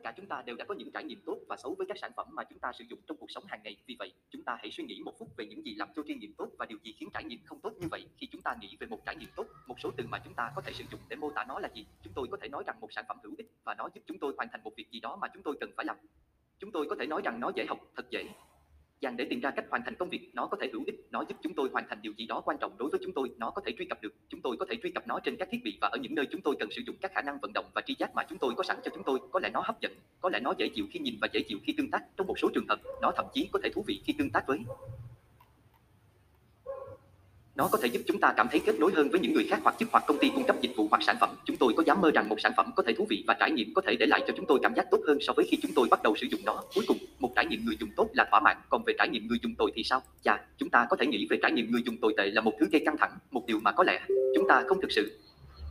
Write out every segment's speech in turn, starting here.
Tất cả chúng ta đều đã có những trải nghiệm tốt và xấu với các sản phẩm mà chúng ta sử dụng trong cuộc sống hàng ngày. Vì vậy, chúng ta hãy suy nghĩ một phút về những gì làm cho trải nghiệm tốt và điều gì khiến trải nghiệm không tốt như vậy. Khi chúng ta nghĩ về một trải nghiệm tốt, một số từ mà chúng ta có thể sử dụng để mô tả nó là gì? Chúng tôi có thể nói rằng một sản phẩm hữu ích và nó giúp chúng tôi hoàn thành một việc gì đó mà chúng tôi cần phải làm. Chúng tôi có thể nói rằng nó dễ học, thật dễ dàn để tìm ra cách hoàn thành công việc, nó có thể hữu ích, nó giúp chúng tôi hoàn thành điều gì đó quan trọng đối với chúng tôi, nó có thể truy cập được, chúng tôi có thể truy cập nó trên các thiết bị và ở những nơi chúng tôi cần sử dụng các khả năng vận động và tri giác mà chúng tôi có sẵn cho chúng tôi. Có lẽ nó hấp dẫn, có lẽ nó dễ chịu khi nhìn và dễ chịu khi tương tác. Trong một số trường hợp, nó thậm chí có thể thú vị khi tương tác với nó có thể giúp chúng ta cảm thấy kết nối hơn với những người khác hoặc chức hoặc công ty cung cấp dịch vụ hoặc sản phẩm. Chúng tôi có dám mơ rằng một sản phẩm có thể thú vị và trải nghiệm có thể để lại cho chúng tôi cảm giác tốt hơn so với khi chúng tôi bắt đầu sử dụng nó. Cuối cùng, một trải nghiệm người dùng tốt là thỏa mãn, còn về trải nghiệm người dùng tồi thì sao? Chà, chúng ta có thể nghĩ về trải nghiệm người dùng tồi tệ là một thứ gây căng thẳng, một điều mà có lẽ chúng ta không thực sự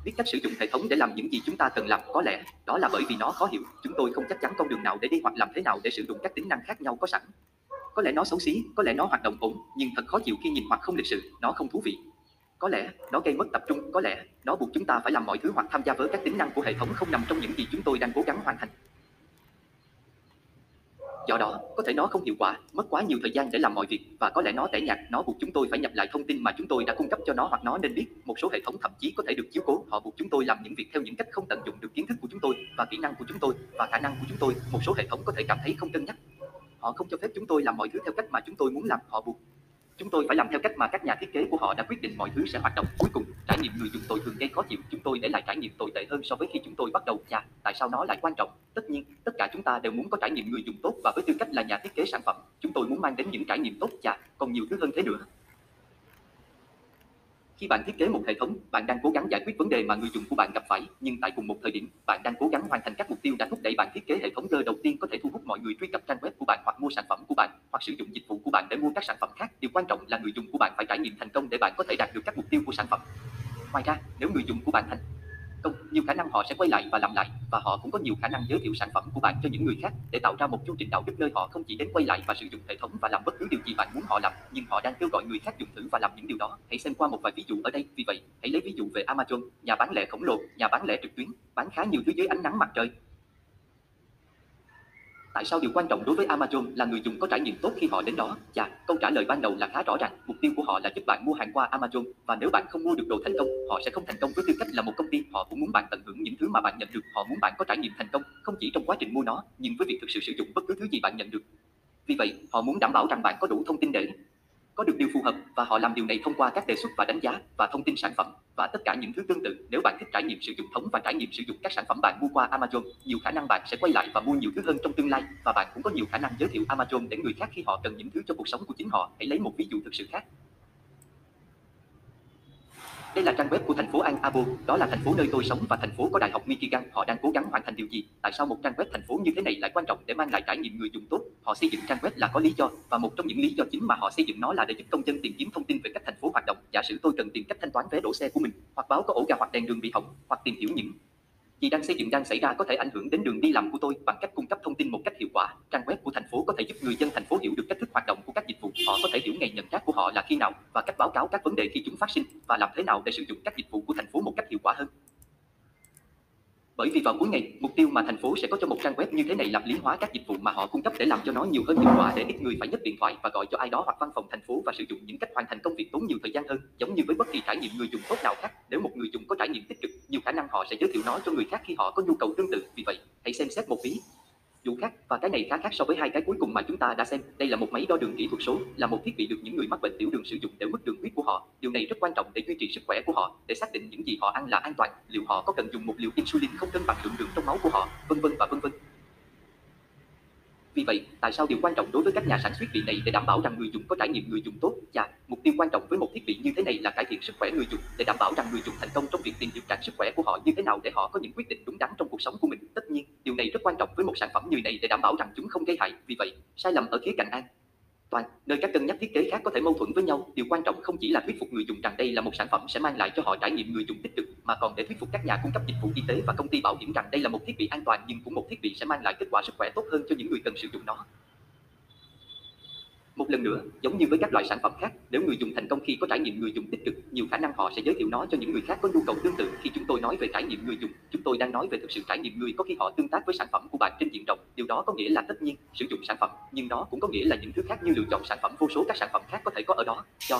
biết cách sử dụng hệ thống để làm những gì chúng ta cần làm có lẽ đó là bởi vì nó khó hiểu chúng tôi không chắc chắn con đường nào để đi hoặc làm thế nào để sử dụng các tính năng khác nhau có sẵn có lẽ nó xấu xí, có lẽ nó hoạt động ổn, nhưng thật khó chịu khi nhìn hoặc không lịch sự, nó không thú vị. Có lẽ, nó gây mất tập trung, có lẽ, nó buộc chúng ta phải làm mọi thứ hoặc tham gia với các tính năng của hệ thống không nằm trong những gì chúng tôi đang cố gắng hoàn thành. Do đó, có thể nó không hiệu quả, mất quá nhiều thời gian để làm mọi việc và có lẽ nó tẻ nhạt, nó buộc chúng tôi phải nhập lại thông tin mà chúng tôi đã cung cấp cho nó hoặc nó nên biết. Một số hệ thống thậm chí có thể được chiếu cố, họ buộc chúng tôi làm những việc theo những cách không tận dụng được kiến thức của chúng tôi và kỹ năng của chúng tôi và khả năng của chúng tôi. Một số hệ thống có thể cảm thấy không cân nhắc Họ không cho phép chúng tôi làm mọi thứ theo cách mà chúng tôi muốn làm, họ buộc chúng tôi phải làm theo cách mà các nhà thiết kế của họ đã quyết định mọi thứ sẽ hoạt động. Cuối cùng, trải nghiệm người dùng tồi thường gây khó chịu, chúng tôi để lại trải nghiệm tồi tệ hơn so với khi chúng tôi bắt đầu. Chà, tại sao nó lại quan trọng? Tất nhiên, tất cả chúng ta đều muốn có trải nghiệm người dùng tốt và với tư cách là nhà thiết kế sản phẩm, chúng tôi muốn mang đến những trải nghiệm tốt. Chà, còn nhiều thứ hơn thế nữa. Khi bạn thiết kế một hệ thống, bạn đang cố gắng giải quyết vấn đề mà người dùng của bạn gặp phải, nhưng tại cùng một thời điểm, bạn đang cố gắng hoàn thành các mục tiêu đã thúc đẩy bạn thiết kế hệ thống G đầu tiên có thể thu hút mọi người truy cập trang web của bạn hoặc mua sản phẩm của bạn, hoặc sử dụng dịch vụ của bạn để mua các sản phẩm khác. Điều quan trọng là người dùng của bạn phải trải nghiệm thành công để bạn có thể đạt được các mục tiêu của sản phẩm. Ngoài ra, nếu người dùng của bạn thành công, nhiều khả năng họ sẽ quay lại và làm lại và họ cũng có nhiều khả năng giới thiệu sản phẩm của bạn cho những người khác để tạo ra một chu trình đạo đức nơi họ không chỉ đến quay lại và sử dụng hệ thống và làm bất cứ điều gì bạn muốn họ làm, nhưng họ đang kêu gọi người khác dùng thử và làm những điều đó. Hãy xem qua một vài ví dụ ở đây. Vì vậy, hãy lấy ví dụ về Amazon, nhà bán lẻ khổng lồ, nhà bán lẻ trực tuyến, bán khá nhiều thứ dưới ánh nắng mặt trời, Tại sao điều quan trọng đối với Amazon là người dùng có trải nghiệm tốt khi họ đến đó? Chà, câu trả lời ban đầu là khá rõ ràng. Mục tiêu của họ là giúp bạn mua hàng qua Amazon và nếu bạn không mua được đồ thành công, họ sẽ không thành công với tư cách là một công ty. Họ cũng muốn bạn tận hưởng những thứ mà bạn nhận được. Họ muốn bạn có trải nghiệm thành công, không chỉ trong quá trình mua nó, nhưng với việc thực sự sử dụng bất cứ thứ gì bạn nhận được. Vì vậy, họ muốn đảm bảo rằng bạn có đủ thông tin để có được điều phù hợp và họ làm điều này thông qua các đề xuất và đánh giá và thông tin sản phẩm và tất cả những thứ tương tự. Nếu bạn thích trải nghiệm sử dụng thống và trải nghiệm sử dụng các sản phẩm bạn mua qua Amazon, nhiều khả năng bạn sẽ quay lại và mua nhiều thứ hơn trong tương lai và bạn cũng có nhiều khả năng giới thiệu Amazon đến người khác khi họ cần những thứ cho cuộc sống của chính họ. Hãy lấy một ví dụ thực sự khác. Đây là trang web của thành phố An Arbor, đó là thành phố nơi tôi sống và thành phố có Đại học Michigan. Họ đang cố gắng hoàn thành điều gì? Tại sao một trang web thành phố như thế này lại quan trọng để mang lại trải nghiệm người dùng tốt? Họ xây dựng trang web là có lý do và một trong những lý do chính mà họ xây dựng nó là để giúp công dân tìm kiếm thông tin về cách thành phố hoạt động. Giả sử tôi cần tìm cách thanh toán vé đổ xe của mình, hoặc báo có ổ gà hoặc đèn đường bị hỏng, hoặc tìm hiểu những gì đang xây dựng đang xảy ra có thể ảnh hưởng đến đường đi làm của tôi bằng cách cung cấp thông tin một cách hiệu quả. Trang web của thành phố có thể giúp người dân thành phố hiểu được cách thức hoạt động của các dịch vụ. Họ có thể hiểu ngày nhận rác của họ là khi nào và cách báo cáo các vấn đề khi chúng phát sinh và làm thế nào để sử dụng các dịch vụ của thành phố một cách hiệu quả hơn. Bởi vì vào cuối ngày, mục tiêu mà thành phố sẽ có cho một trang web như thế này là lý hóa các dịch vụ mà họ cung cấp để làm cho nó nhiều hơn hiệu quả để ít người phải nhấc điện thoại và gọi cho ai đó hoặc văn phòng thành phố và sử dụng những cách hoàn thành công việc tốn nhiều thời gian hơn, giống như với bất kỳ trải nghiệm người dùng tốt nào khác. Nếu một người dùng có trải nghiệm tích cực, nhiều khả năng họ sẽ giới thiệu nó cho người khác khi họ có nhu cầu tương tự. Vì vậy, hãy xem xét một ví dụ khác và cái này khá khác so với hai cái cuối cùng mà chúng ta đã xem. Đây là một máy đo đường kỹ thuật số, là một thiết bị được những người mắc bệnh tiểu đường sử dụng để mức đường huyết của họ. Điều này rất quan trọng để duy trì sức khỏe của họ, để xác định những gì họ ăn là an toàn, liệu họ có cần dùng một liều insulin không cân bằng lượng đường trong máu của họ, vân vân và vân vân. Vì vậy, tại sao điều quan trọng đối với các nhà sản xuất vị này để đảm bảo rằng người dùng có trải nghiệm người dùng tốt? Và mục tiêu quan trọng với một thiết bị như thế này là cải thiện sức khỏe người dùng để đảm bảo rằng người dùng thành công trong việc tìm hiểu trạng sức khỏe của họ như thế nào để họ có những quyết định đúng đắn trong cuộc sống của mình. Tất nhiên, điều này rất quan trọng với một sản phẩm như này để đảm bảo rằng chúng không gây hại. Vì vậy, sai lầm ở khía cạnh an toàn, nơi các cân nhắc thiết kế khác có thể mâu thuẫn với nhau. Điều quan trọng không chỉ là thuyết phục người dùng rằng đây là một sản phẩm sẽ mang lại cho họ trải nghiệm người dùng tích cực, mà còn để thuyết phục các nhà cung cấp dịch vụ y tế và công ty bảo hiểm rằng đây là một thiết bị an toàn nhưng cũng một thiết bị sẽ mang lại kết quả sức khỏe tốt hơn cho những người cần sử dụng nó. Một lần nữa, giống như với các loại sản phẩm khác, nếu người dùng thành công khi có trải nghiệm người dùng tích cực, nhiều khả năng họ sẽ giới thiệu nó cho những người khác có nhu cầu tương tự. Khi chúng tôi nói về trải nghiệm người dùng, chúng tôi đang nói về thực sự trải nghiệm người có khi họ tương tác với sản phẩm của bạn trên diện rộng. Điều đó có nghĩa là tất nhiên sử dụng sản phẩm, nhưng nó cũng có nghĩa là những thứ khác như lựa chọn sản phẩm vô số các sản phẩm khác có thể có ở đó. Cho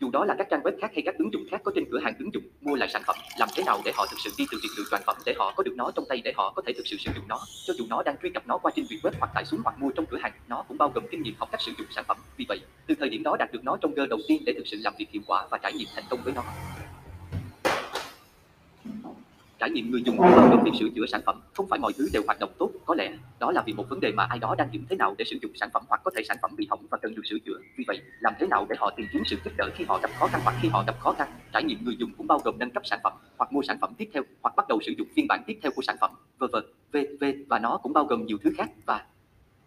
dù đó là các trang web khác hay các ứng dụng khác có trên cửa hàng ứng dụng, mua lại sản phẩm, làm thế nào để họ thực sự đi từ việc lựa chọn phẩm để họ có được nó trong tay để họ có thể thực sự sử dụng nó, cho dù nó đang truy cập nó qua trên việc web hoặc tải xuống hoặc mua trong cửa hàng, nó cũng bao gồm kinh nghiệm học cách sử dụng sản phẩm. Vì vậy, từ thời điểm đó đạt được nó trong cơ đầu tiên để thực sự làm việc hiệu quả và trải nghiệm thành công với nó. Trải nghiệm người dùng bao gồm việc sửa chữa sản phẩm, không phải mọi thứ đều hoạt động tốt, có lẽ đó là vì một vấn đề mà ai đó đang dùng thế nào để sử dụng sản phẩm hoặc có thể sản phẩm bị hỏng và cần được sửa chữa. Vì vậy, làm thế nào để họ tìm kiếm sự giúp đỡ khi họ gặp khó khăn hoặc khi họ gặp khó khăn. Trải nghiệm người dùng cũng bao gồm nâng cấp sản phẩm, hoặc mua sản phẩm tiếp theo, hoặc bắt đầu sử dụng phiên bản tiếp theo của sản phẩm, v.v. v.v. và nó cũng bao gồm nhiều thứ khác và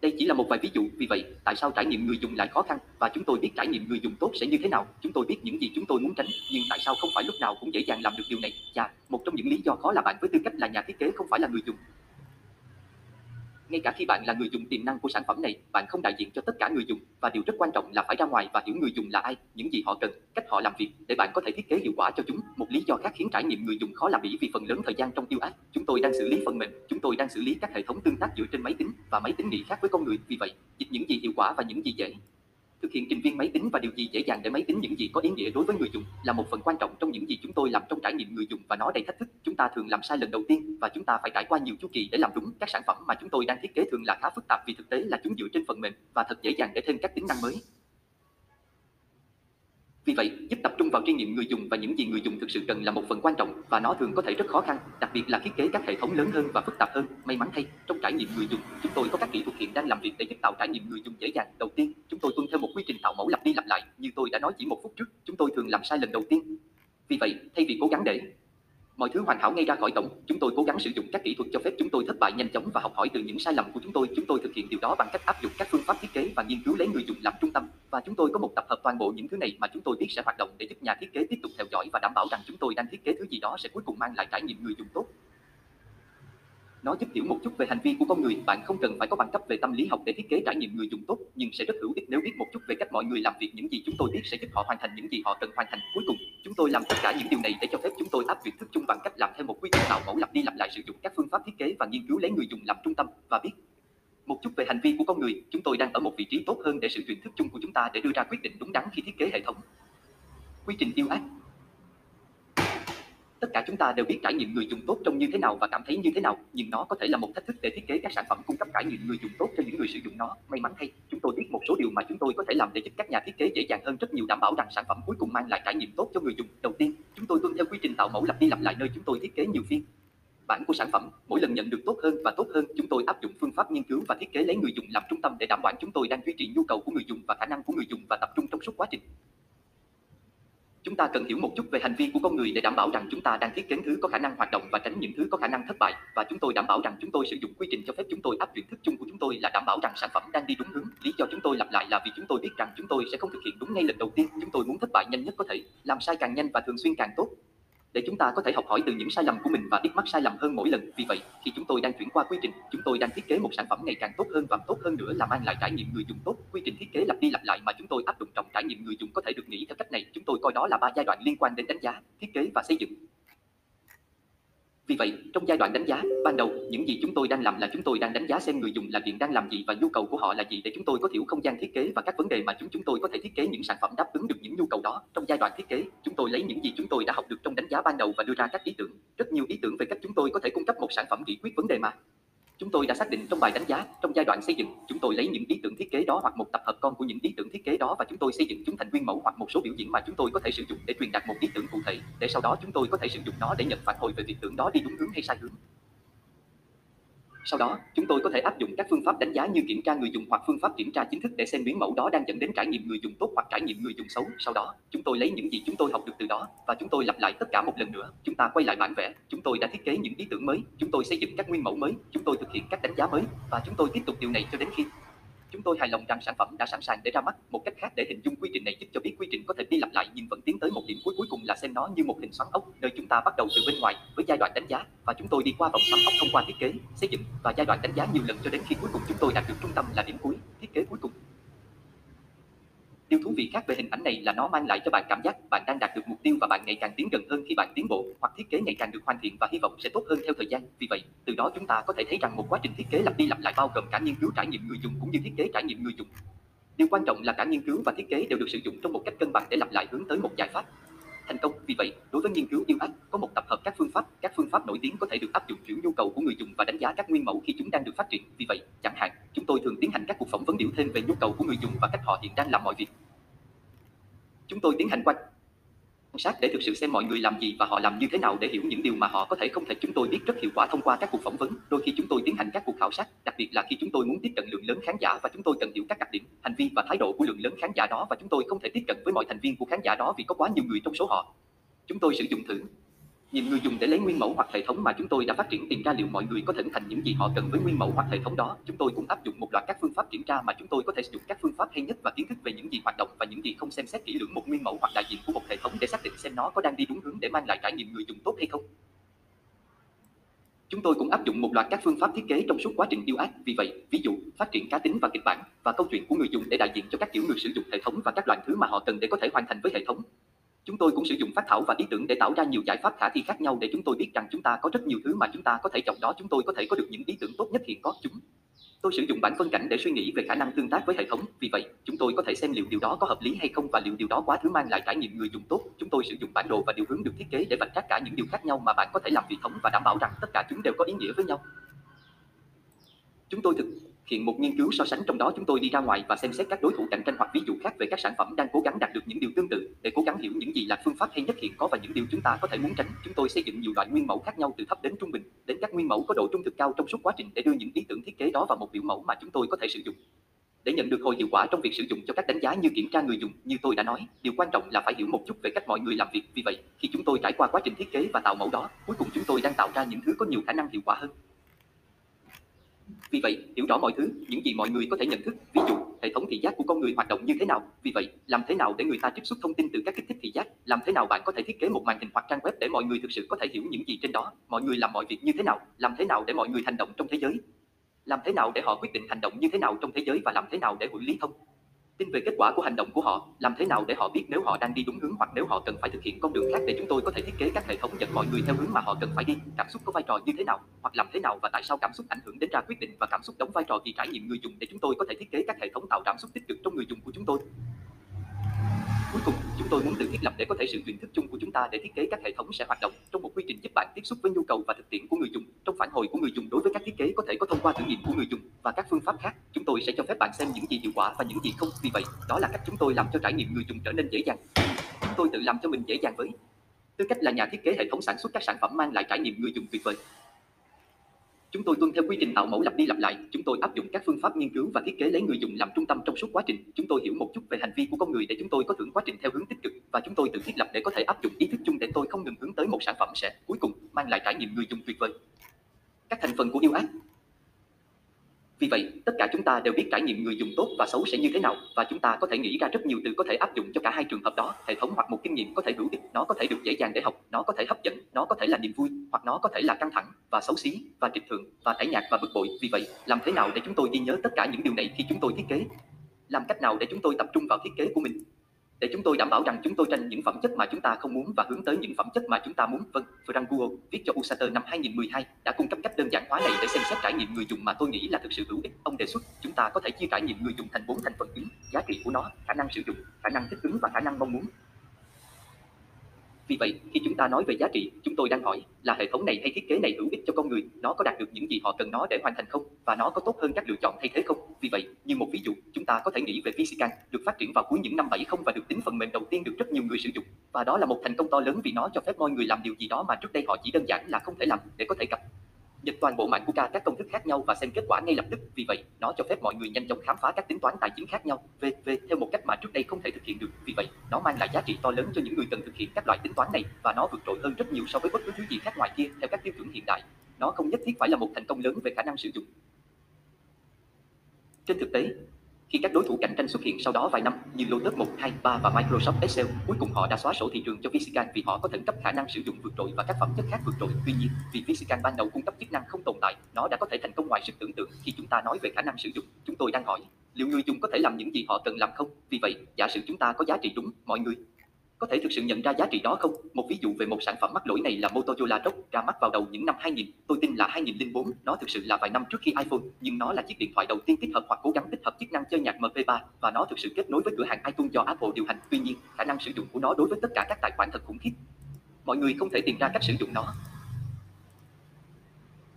đây chỉ là một vài ví dụ, vì vậy, tại sao trải nghiệm người dùng lại khó khăn và chúng tôi biết trải nghiệm người dùng tốt sẽ như thế nào, chúng tôi biết những gì chúng tôi muốn tránh, nhưng tại sao không phải lúc nào cũng dễ dàng làm được điều này? Và một trong những lý do khó là bạn với tư cách là nhà thiết kế không phải là người dùng. Ngay cả khi bạn là người dùng tiềm năng của sản phẩm này, bạn không đại diện cho tất cả người dùng và điều rất quan trọng là phải ra ngoài và hiểu người dùng là ai, những gì họ cần, cách họ làm việc để bạn có thể thiết kế hiệu quả cho chúng. Một lý do khác khiến trải nghiệm người dùng khó làm bỉ vì phần lớn thời gian trong tiêu ác, chúng tôi đang xử lý phần mềm, chúng tôi đang xử lý các hệ thống tương tác dựa trên máy tính và máy tính nghĩ khác với con người. Vì vậy, dịch những gì hiệu quả và những gì dễ thực hiện trình viên máy tính và điều gì dễ dàng để máy tính những gì có ý nghĩa đối với người dùng là một phần quan trọng trong những gì chúng tôi làm trong trải nghiệm người dùng và nó đầy thách thức. Chúng ta thường làm sai lần đầu tiên và chúng ta phải trải qua nhiều chu kỳ để làm đúng. Các sản phẩm mà chúng tôi đang thiết kế thường là khá phức tạp vì thực tế là chúng dựa trên phần mềm và thật dễ dàng để thêm các tính năng mới vì vậy, giúp tập trung vào kinh nghiệm người dùng và những gì người dùng thực sự cần là một phần quan trọng và nó thường có thể rất khó khăn, đặc biệt là thiết kế các hệ thống lớn hơn và phức tạp hơn. May mắn thay, trong trải nghiệm người dùng, chúng tôi có các kỹ thuật hiện đang làm việc để giúp tạo trải nghiệm người dùng dễ dàng. Đầu tiên, chúng tôi tuân theo một quy trình tạo mẫu lặp đi lặp lại, như tôi đã nói chỉ một phút trước, chúng tôi thường làm sai lần đầu tiên. Vì vậy, thay vì cố gắng để mọi thứ hoàn hảo ngay ra khỏi cổng. chúng tôi cố gắng sử dụng các kỹ thuật cho phép chúng tôi thất bại nhanh chóng và học hỏi từ những sai lầm của chúng tôi. Chúng tôi thực hiện điều đó bằng cách áp dụng các phương pháp thiết kế và nghiên cứu lấy người dùng làm trung tâm. Và chúng tôi có một tập hợp toàn bộ những thứ này mà chúng tôi biết sẽ hoạt động để giúp nhà thiết kế tiếp tục theo dõi và đảm bảo rằng chúng tôi đang thiết kế thứ gì đó sẽ cuối cùng mang lại trải nghiệm người dùng tốt nó giúp hiểu một chút về hành vi của con người, bạn không cần phải có bằng cấp về tâm lý học để thiết kế trải nghiệm người dùng tốt, nhưng sẽ rất hữu ích nếu biết một chút về cách mọi người làm việc, những gì chúng tôi biết sẽ giúp họ hoàn thành những gì họ cần hoàn thành. Cuối cùng, chúng tôi làm tất cả những điều này để cho phép chúng tôi áp dụng thức chung bằng cách làm theo một quy trình tạo mẫu lặp đi lặp lại sử dụng các phương pháp thiết kế và nghiên cứu lấy người dùng làm trung tâm và biết một chút về hành vi của con người, chúng tôi đang ở một vị trí tốt hơn để sử dụng thức chung của chúng ta để đưa ra quyết định đúng đắn khi thiết kế hệ thống. Quy trình yêu ác Tất cả chúng ta đều biết trải nghiệm người dùng tốt trông như thế nào và cảm thấy như thế nào, nhưng nó có thể là một thách thức để thiết kế các sản phẩm cung cấp trải nghiệm người dùng tốt cho những người sử dụng nó. May mắn thay, chúng tôi biết một số điều mà chúng tôi có thể làm để giúp các nhà thiết kế dễ dàng hơn rất nhiều đảm bảo rằng sản phẩm cuối cùng mang lại trải nghiệm tốt cho người dùng. Đầu tiên, chúng tôi tuân theo quy trình tạo mẫu lặp đi lặp lại nơi chúng tôi thiết kế nhiều phiên bản của sản phẩm mỗi lần nhận được tốt hơn và tốt hơn chúng tôi áp dụng phương pháp nghiên cứu và thiết kế lấy người dùng làm trung tâm để đảm bảo chúng tôi đang duy trì nhu cầu của người dùng và khả năng của người dùng và tập trung trong suốt quá trình Chúng ta cần hiểu một chút về hành vi của con người để đảm bảo rằng chúng ta đang thiết kế thứ có khả năng hoạt động và tránh những thứ có khả năng thất bại và chúng tôi đảm bảo rằng chúng tôi sử dụng quy trình cho phép chúng tôi áp dụng thức chung của chúng tôi là đảm bảo rằng sản phẩm đang đi đúng hướng. Lý do chúng tôi lặp lại là vì chúng tôi biết rằng chúng tôi sẽ không thực hiện đúng ngay lần đầu tiên. Chúng tôi muốn thất bại nhanh nhất có thể, làm sai càng nhanh và thường xuyên càng tốt để chúng ta có thể học hỏi từ những sai lầm của mình và ít mắc sai lầm hơn mỗi lần. Vì vậy, khi chúng tôi đang chuyển qua quy trình, chúng tôi đang thiết kế một sản phẩm ngày càng tốt hơn và tốt hơn nữa là mang lại trải nghiệm người dùng tốt. Quy trình thiết kế lặp đi lặp lại mà chúng tôi áp dụng trong trải nghiệm người dùng có thể được nghĩ theo cách này. Chúng tôi coi đó là ba giai đoạn liên quan đến đánh giá, thiết kế và xây dựng. Vì vậy, trong giai đoạn đánh giá, ban đầu, những gì chúng tôi đang làm là chúng tôi đang đánh giá xem người dùng là hiện đang làm gì và nhu cầu của họ là gì để chúng tôi có thiểu không gian thiết kế và các vấn đề mà chúng chúng tôi có thể thiết kế những sản phẩm đáp ứng được những nhu cầu đó. Trong giai đoạn thiết kế, chúng tôi lấy những gì chúng tôi đã học được trong đánh giá ban đầu và đưa ra các ý tưởng, rất nhiều ý tưởng về cách chúng tôi có thể cung cấp một sản phẩm giải quyết vấn đề mà Chúng tôi đã xác định trong bài đánh giá, trong giai đoạn xây dựng, chúng tôi lấy những ý tưởng thiết kế đó hoặc một tập hợp con của những ý tưởng thiết kế đó và chúng tôi xây dựng chúng thành nguyên mẫu hoặc một số biểu diễn mà chúng tôi có thể sử dụng để truyền đạt một ý tưởng cụ thể, để sau đó chúng tôi có thể sử dụng nó để nhận phản hồi về việc tưởng đó đi đúng hướng hay sai hướng. Sau đó, chúng tôi có thể áp dụng các phương pháp đánh giá như kiểm tra người dùng hoặc phương pháp kiểm tra chính thức để xem biến mẫu đó đang dẫn đến trải nghiệm người dùng tốt hoặc trải nghiệm người dùng xấu. Sau đó, chúng tôi lấy những gì chúng tôi học được từ đó và chúng tôi lặp lại tất cả một lần nữa. Chúng ta quay lại bản vẽ, chúng tôi đã thiết kế những ý tưởng mới, chúng tôi xây dựng các nguyên mẫu mới, chúng tôi thực hiện các đánh giá mới và chúng tôi tiếp tục điều này cho đến khi Chúng tôi hài lòng rằng sản phẩm đã sẵn sàng để ra mắt. Một cách khác để hình dung quy trình này giúp cho biết quy trình có thể đi lặp lại nhưng vẫn tiến tới một điểm cuối cuối cùng là xem nó như một hình xoắn ốc, nơi chúng ta bắt đầu từ bên ngoài với giai đoạn đánh giá và chúng tôi đi qua vòng xoắn ốc thông qua thiết kế, xây dựng và giai đoạn đánh giá nhiều lần cho đến khi cuối cùng chúng tôi đạt được trung tâm là điểm cuối, thiết kế cuối cùng. Điều thú vị khác về hình ảnh này là nó mang lại cho bạn cảm giác bạn đang đạt được mục tiêu và bạn ngày càng tiến gần hơn khi bạn tiến bộ, hoặc thiết kế ngày càng được hoàn thiện và hy vọng sẽ tốt hơn theo thời gian. Vì vậy, từ đó chúng ta có thể thấy rằng một quá trình thiết kế lặp đi lặp lại bao gồm cả nghiên cứu trải nghiệm người dùng cũng như thiết kế trải nghiệm người dùng. Điều quan trọng là cả nghiên cứu và thiết kế đều được sử dụng trong một cách cân bằng để lặp lại hướng tới một giải pháp thành công. Vì vậy, đối với nghiên cứu yêu ác, có một tập hợp các phương pháp, các phương pháp nổi tiếng có thể được áp dụng kiểu nhu cầu của người dùng và đánh giá các nguyên mẫu khi chúng đang được phát triển. Vì vậy, chẳng hạn, chúng tôi thường tiến hành các cuộc phỏng vấn điệu thêm về nhu cầu của người dùng và cách họ hiện đang làm mọi việc. Chúng tôi tiến hành quan sát để thực sự xem mọi người làm gì và họ làm như thế nào để hiểu những điều mà họ có thể không thể chúng tôi biết rất hiệu quả thông qua các cuộc phỏng vấn. Đôi khi chúng tôi tiến hành các cuộc khảo sát, đặc biệt là khi chúng tôi muốn tiếp cận lượng lớn khán giả và chúng tôi cần hiểu các đặc điểm, hành vi và thái độ của lượng lớn khán giả đó và chúng tôi không thể tiếp cận với mọi thành viên của khán giả đó vì có quá nhiều người trong số họ. Chúng tôi sử dụng thử nhìn người dùng để lấy nguyên mẫu hoặc hệ thống mà chúng tôi đã phát triển tìm ra liệu mọi người có thể thành những gì họ cần với nguyên mẫu hoặc hệ thống đó. Chúng tôi cũng áp dụng một loạt các phương pháp kiểm tra mà chúng tôi có thể sử dụng các phương pháp hay nhất và kiến thức về những gì hoạt động và những gì không xem xét kỹ lưỡng một nguyên mẫu hoặc đại diện của một hệ thống để xác định xem nó có đang đi đúng hướng để mang lại trải nghiệm người dùng tốt hay không. Chúng tôi cũng áp dụng một loạt các phương pháp thiết kế trong suốt quá trình yêu ác. Vì vậy, ví dụ, phát triển cá tính và kịch bản và câu chuyện của người dùng để đại diện cho các kiểu người sử dụng hệ thống và các loại thứ mà họ cần để có thể hoàn thành với hệ thống. Chúng tôi cũng sử dụng phát thảo và ý tưởng để tạo ra nhiều giải pháp khả thi khác nhau để chúng tôi biết rằng chúng ta có rất nhiều thứ mà chúng ta có thể chọn đó chúng tôi có thể có được những ý tưởng tốt nhất hiện có chúng. Tôi sử dụng bản phân cảnh để suy nghĩ về khả năng tương tác với hệ thống, vì vậy, chúng tôi có thể xem liệu điều đó có hợp lý hay không và liệu điều đó quá thứ mang lại trải nghiệm người dùng tốt. Chúng tôi sử dụng bản đồ và điều hướng được thiết kế để vạch tất cả những điều khác nhau mà bạn có thể làm hệ thống và đảm bảo rằng tất cả chúng đều có ý nghĩa với nhau. Chúng tôi thực hiện một nghiên cứu so sánh trong đó chúng tôi đi ra ngoài và xem xét các đối thủ cạnh tranh hoặc ví dụ khác về các sản phẩm đang cố gắng đạt được những điều tương tự để cố gắng hiểu những gì là phương pháp hay nhất hiện có và những điều chúng ta có thể muốn tránh. Chúng tôi xây dựng nhiều loại nguyên mẫu khác nhau từ thấp đến trung bình đến các nguyên mẫu có độ trung thực cao trong suốt quá trình để đưa những ý tưởng thiết kế đó vào một biểu mẫu mà chúng tôi có thể sử dụng. Để nhận được hồi hiệu quả trong việc sử dụng cho các đánh giá như kiểm tra người dùng, như tôi đã nói, điều quan trọng là phải hiểu một chút về cách mọi người làm việc. Vì vậy, khi chúng tôi trải qua quá trình thiết kế và tạo mẫu đó, cuối cùng chúng tôi đang tạo ra những thứ có nhiều khả năng hiệu quả hơn. Vì vậy, hiểu rõ mọi thứ, những gì mọi người có thể nhận thức, ví dụ, hệ thống thị giác của con người hoạt động như thế nào. Vì vậy, làm thế nào để người ta trích xuất thông tin từ các kích thích thị giác? Làm thế nào bạn có thể thiết kế một màn hình hoặc trang web để mọi người thực sự có thể hiểu những gì trên đó? Mọi người làm mọi việc như thế nào? Làm thế nào để mọi người hành động trong thế giới? Làm thế nào để họ quyết định hành động như thế nào trong thế giới và làm thế nào để quản lý thông? Tin về kết quả của hành động của họ, làm thế nào để họ biết nếu họ đang đi đúng hướng hoặc nếu họ cần phải thực hiện con đường khác để chúng tôi có thể thiết kế các hệ thống dẫn mọi người theo hướng mà họ cần phải đi. Cảm xúc có vai trò như thế nào, hoặc làm thế nào và tại sao cảm xúc ảnh hưởng đến ra quyết định và cảm xúc đóng vai trò kỳ trải nghiệm người dùng để chúng tôi có thể thiết kế các hệ thống tạo cảm xúc tích cực trong người dùng của chúng tôi. Cuối cùng, chúng tôi muốn tự thiết lập để có thể sự truyền thức chung của chúng ta để thiết kế các hệ thống sẽ hoạt động trong một quy trình giúp bạn tiếp xúc với nhu cầu và thực tiễn của người dùng. Trong phản hồi của người dùng đối với các thiết kế có thể có thông qua thử nghiệm của người dùng và các phương pháp khác, tôi sẽ cho phép bạn xem những gì hiệu quả và những gì không. Vì vậy, đó là cách chúng tôi làm cho trải nghiệm người dùng trở nên dễ dàng. Chúng tôi tự làm cho mình dễ dàng với tư cách là nhà thiết kế hệ thống sản xuất các sản phẩm mang lại trải nghiệm người dùng tuyệt vời. Chúng tôi tuân theo quy trình tạo mẫu lặp đi lặp lại. Chúng tôi áp dụng các phương pháp nghiên cứu và thiết kế lấy người dùng làm trung tâm trong suốt quá trình. Chúng tôi hiểu một chút về hành vi của con người để chúng tôi có thưởng quá trình theo hướng tích cực và chúng tôi tự thiết lập để có thể áp dụng ý thức chung để tôi không ngừng hướng tới một sản phẩm sẽ cuối cùng mang lại trải nghiệm người dùng tuyệt vời. Các thành phần của yêu ác vì vậy, tất cả chúng ta đều biết trải nghiệm người dùng tốt và xấu sẽ như thế nào và chúng ta có thể nghĩ ra rất nhiều từ có thể áp dụng cho cả hai trường hợp đó. Hệ thống hoặc một kinh nghiệm có thể hữu ích, nó có thể được dễ dàng để học, nó có thể hấp dẫn, nó có thể là niềm vui hoặc nó có thể là căng thẳng và xấu xí và trịch thượng và tẻ nhạt và bực bội. Vì vậy, làm thế nào để chúng tôi ghi nhớ tất cả những điều này khi chúng tôi thiết kế? Làm cách nào để chúng tôi tập trung vào thiết kế của mình? Để chúng tôi đảm bảo rằng chúng tôi tranh những phẩm chất mà chúng ta không muốn và hướng tới những phẩm chất mà chúng ta muốn. Vâng, Frank viết cho Usater năm 2012 đã cung cấp cách đơn giản hóa này để xem xét trải nghiệm người dùng mà tôi nghĩ là thực sự hữu ích. Ông đề xuất chúng ta có thể chia trải nghiệm người dùng thành bốn thành phần chính: giá trị của nó, khả năng sử dụng, khả năng thích ứng và khả năng mong muốn. Vì vậy, khi chúng ta nói về giá trị, chúng tôi đang hỏi là hệ thống này hay thiết kế này hữu ích cho con người, nó có đạt được những gì họ cần nó để hoàn thành không, và nó có tốt hơn các lựa chọn thay thế không? Vì vậy, như một ví dụ, chúng ta có thể nghĩ về Visican, được phát triển vào cuối những năm 70 và được tính phần mềm đầu tiên được rất nhiều người sử dụng, và đó là một thành công to lớn vì nó cho phép mọi người làm điều gì đó mà trước đây họ chỉ đơn giản là không thể làm để có thể cập Nhật toàn bộ mạng của ca các công thức khác nhau và xem kết quả ngay lập tức. Vì vậy, nó cho phép mọi người nhanh chóng khám phá các tính toán tài chính khác nhau về về theo một cách mà trước đây không thể thực hiện được. Vì vậy, nó mang lại giá trị to lớn cho những người cần thực hiện các loại tính toán này và nó vượt trội hơn rất nhiều so với bất cứ thứ gì khác ngoài kia theo các tiêu chuẩn hiện đại. Nó không nhất thiết phải là một thành công lớn về khả năng sử dụng. Trên thực tế, khi các đối thủ cạnh tranh xuất hiện sau đó vài năm như Lotus 1, 2, 3 và Microsoft Excel, cuối cùng họ đã xóa sổ thị trường cho Visican vì họ có thẩn cấp khả năng sử dụng vượt trội và các phẩm chất khác vượt trội. Tuy nhiên, vì Visican ban đầu cung cấp chức năng không tồn tại, nó đã có thể thành công ngoài sức tưởng tượng. Khi chúng ta nói về khả năng sử dụng, chúng tôi đang hỏi Liệu người dùng có thể làm những gì họ cần làm không? Vì vậy, giả sử chúng ta có giá trị đúng, mọi người có thể thực sự nhận ra giá trị đó không? Một ví dụ về một sản phẩm mắc lỗi này là Motorola Rock ra mắt vào đầu những năm 2000, tôi tin là 2004, nó thực sự là vài năm trước khi iPhone, nhưng nó là chiếc điện thoại đầu tiên tích hợp hoặc cố gắng tích hợp chức năng chơi nhạc MP3 và nó thực sự kết nối với cửa hàng iTunes do Apple điều hành. Tuy nhiên, khả năng sử dụng của nó đối với tất cả các tài khoản thật khủng khiếp. Mọi người không thể tìm ra cách sử dụng nó.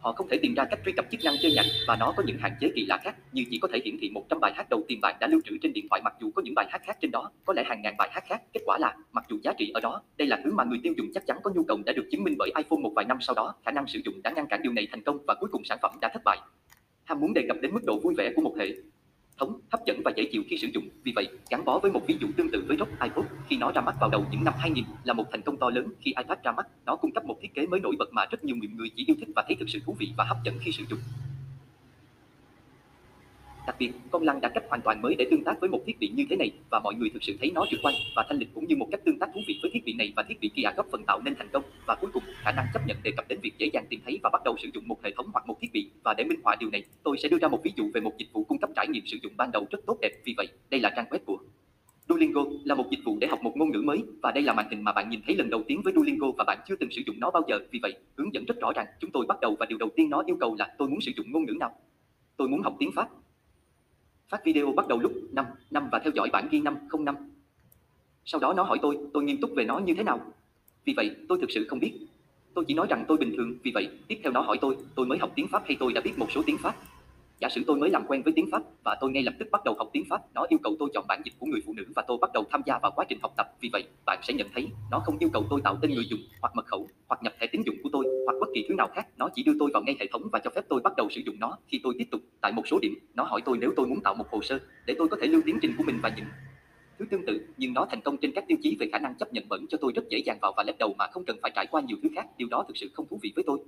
Họ không thể tìm ra cách truy cập chức năng chơi nhạc và nó có những hạn chế kỳ lạ khác, như chỉ có thể hiển thị 100 bài hát đầu tiên bạn đã lưu trữ trên điện thoại mặc dù có những bài hát khác trên đó, có lẽ hàng ngàn bài hát khác. Kết quả là, mặc dù giá trị ở đó, đây là thứ mà người tiêu dùng chắc chắn có nhu cầu đã được chứng minh bởi iPhone một vài năm sau đó, khả năng sử dụng đã ngăn cản điều này thành công và cuối cùng sản phẩm đã thất bại. Ham muốn đề cập đến mức độ vui vẻ của một hệ thống, hấp dẫn và dễ chịu khi sử dụng. Vì vậy, gắn bó với một ví dụ tương tự với ROG iPod khi nó ra mắt vào đầu những năm 2000 là một thành công to lớn. Khi iPad ra mắt, nó cung cấp một thiết kế mới nổi bật mà rất nhiều người chỉ yêu thích và thấy thực sự thú vị và hấp dẫn khi sử dụng. Đặc biệt, con lăn đã cách hoàn toàn mới để tương tác với một thiết bị như thế này và mọi người thực sự thấy nó trực quan và thanh lịch cũng như một cách tương tác thú vị với thiết bị này và thiết bị kia góp phần tạo nên thành công. Và cuối cùng, khả năng chấp nhận đề cập đến việc dễ dàng tìm thấy và bắt đầu sử dụng một hệ thống hoặc một thiết bị. Và để minh họa điều này, tôi sẽ đưa ra một ví dụ về một dịch vụ cung cấp trải nghiệm sử dụng ban đầu rất tốt đẹp. Vì vậy, đây là trang web của Duolingo là một dịch vụ để học một ngôn ngữ mới và đây là màn hình mà bạn nhìn thấy lần đầu tiên với Duolingo và bạn chưa từng sử dụng nó bao giờ. Vì vậy, hướng dẫn rất rõ ràng. Chúng tôi bắt đầu và điều đầu tiên nó yêu cầu là tôi muốn sử dụng ngôn ngữ nào. Tôi muốn học tiếng Pháp Phát video bắt đầu lúc 5, 5 và theo dõi bản ghi 5, 05. Sau đó nó hỏi tôi, tôi nghiêm túc về nó như thế nào. Vì vậy, tôi thực sự không biết. Tôi chỉ nói rằng tôi bình thường, vì vậy, tiếp theo nó hỏi tôi, tôi mới học tiếng Pháp hay tôi đã biết một số tiếng Pháp. Giả sử tôi mới làm quen với tiếng Pháp và tôi ngay lập tức bắt đầu học tiếng Pháp, nó yêu cầu tôi chọn bản dịch của người phụ nữ và tôi bắt đầu tham gia vào quá trình học tập. Vì vậy, bạn sẽ nhận thấy nó không yêu cầu tôi tạo tên người dùng hoặc mật khẩu hoặc nhập thẻ tín dụng của tôi hoặc bất kỳ thứ nào khác. Nó chỉ đưa tôi vào ngay hệ thống và cho phép tôi bắt đầu sử dụng nó. Khi tôi tiếp tục, tại một số điểm, nó hỏi tôi nếu tôi muốn tạo một hồ sơ để tôi có thể lưu tiến trình của mình và những thứ tương tự, nhưng nó thành công trên các tiêu chí về khả năng chấp nhận bẩn cho tôi rất dễ dàng vào và lép đầu mà không cần phải trải qua nhiều thứ khác. Điều đó thực sự không thú vị với tôi.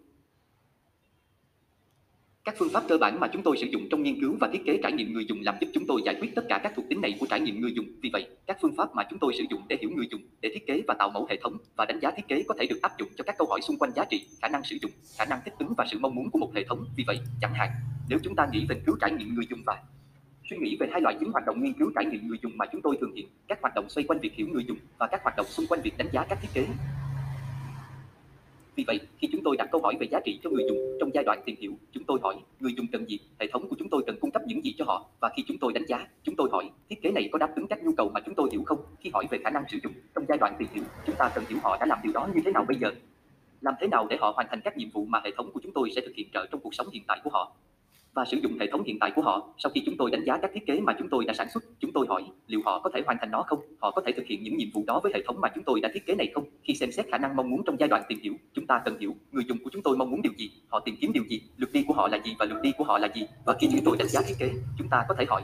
Các phương pháp cơ bản mà chúng tôi sử dụng trong nghiên cứu và thiết kế trải nghiệm người dùng làm giúp chúng tôi giải quyết tất cả các thuộc tính này của trải nghiệm người dùng. Vì vậy, các phương pháp mà chúng tôi sử dụng để hiểu người dùng, để thiết kế và tạo mẫu hệ thống và đánh giá thiết kế có thể được áp dụng cho các câu hỏi xung quanh giá trị, khả năng sử dụng, khả năng thích ứng và sự mong muốn của một hệ thống. Vì vậy, chẳng hạn, nếu chúng ta nghĩ về cứu trải nghiệm người dùng và suy nghĩ về hai loại chính hoạt động nghiên cứu trải nghiệm người dùng mà chúng tôi thường hiện, các hoạt động xoay quanh việc hiểu người dùng và các hoạt động xung quanh việc đánh giá các thiết kế. Vì vậy, khi chúng tôi đặt câu hỏi về giá trị cho người dùng trong giai đoạn tìm hiểu, chúng tôi hỏi người dùng cần gì, hệ thống của chúng tôi cần cung cấp những gì cho họ và khi chúng tôi đánh giá, chúng tôi hỏi thiết kế này có đáp ứng các nhu cầu mà chúng tôi hiểu không? Khi hỏi về khả năng sử dụng trong giai đoạn tìm hiểu, chúng ta cần hiểu họ đã làm điều đó như thế nào bây giờ. Làm thế nào để họ hoàn thành các nhiệm vụ mà hệ thống của chúng tôi sẽ thực hiện trợ trong cuộc sống hiện tại của họ và sử dụng hệ thống hiện tại của họ. Sau khi chúng tôi đánh giá các thiết kế mà chúng tôi đã sản xuất, chúng tôi hỏi liệu họ có thể hoàn thành nó không? Họ có thể thực hiện những nhiệm vụ đó với hệ thống mà chúng tôi đã thiết kế này không? Khi xem xét khả năng mong muốn trong giai đoạn tìm hiểu, chúng ta cần hiểu người dùng của chúng tôi mong muốn điều gì, họ tìm kiếm điều gì, lượt đi của họ là gì và lượt đi của họ là gì. Và khi chúng tôi đánh giá thiết kế, chúng ta có thể hỏi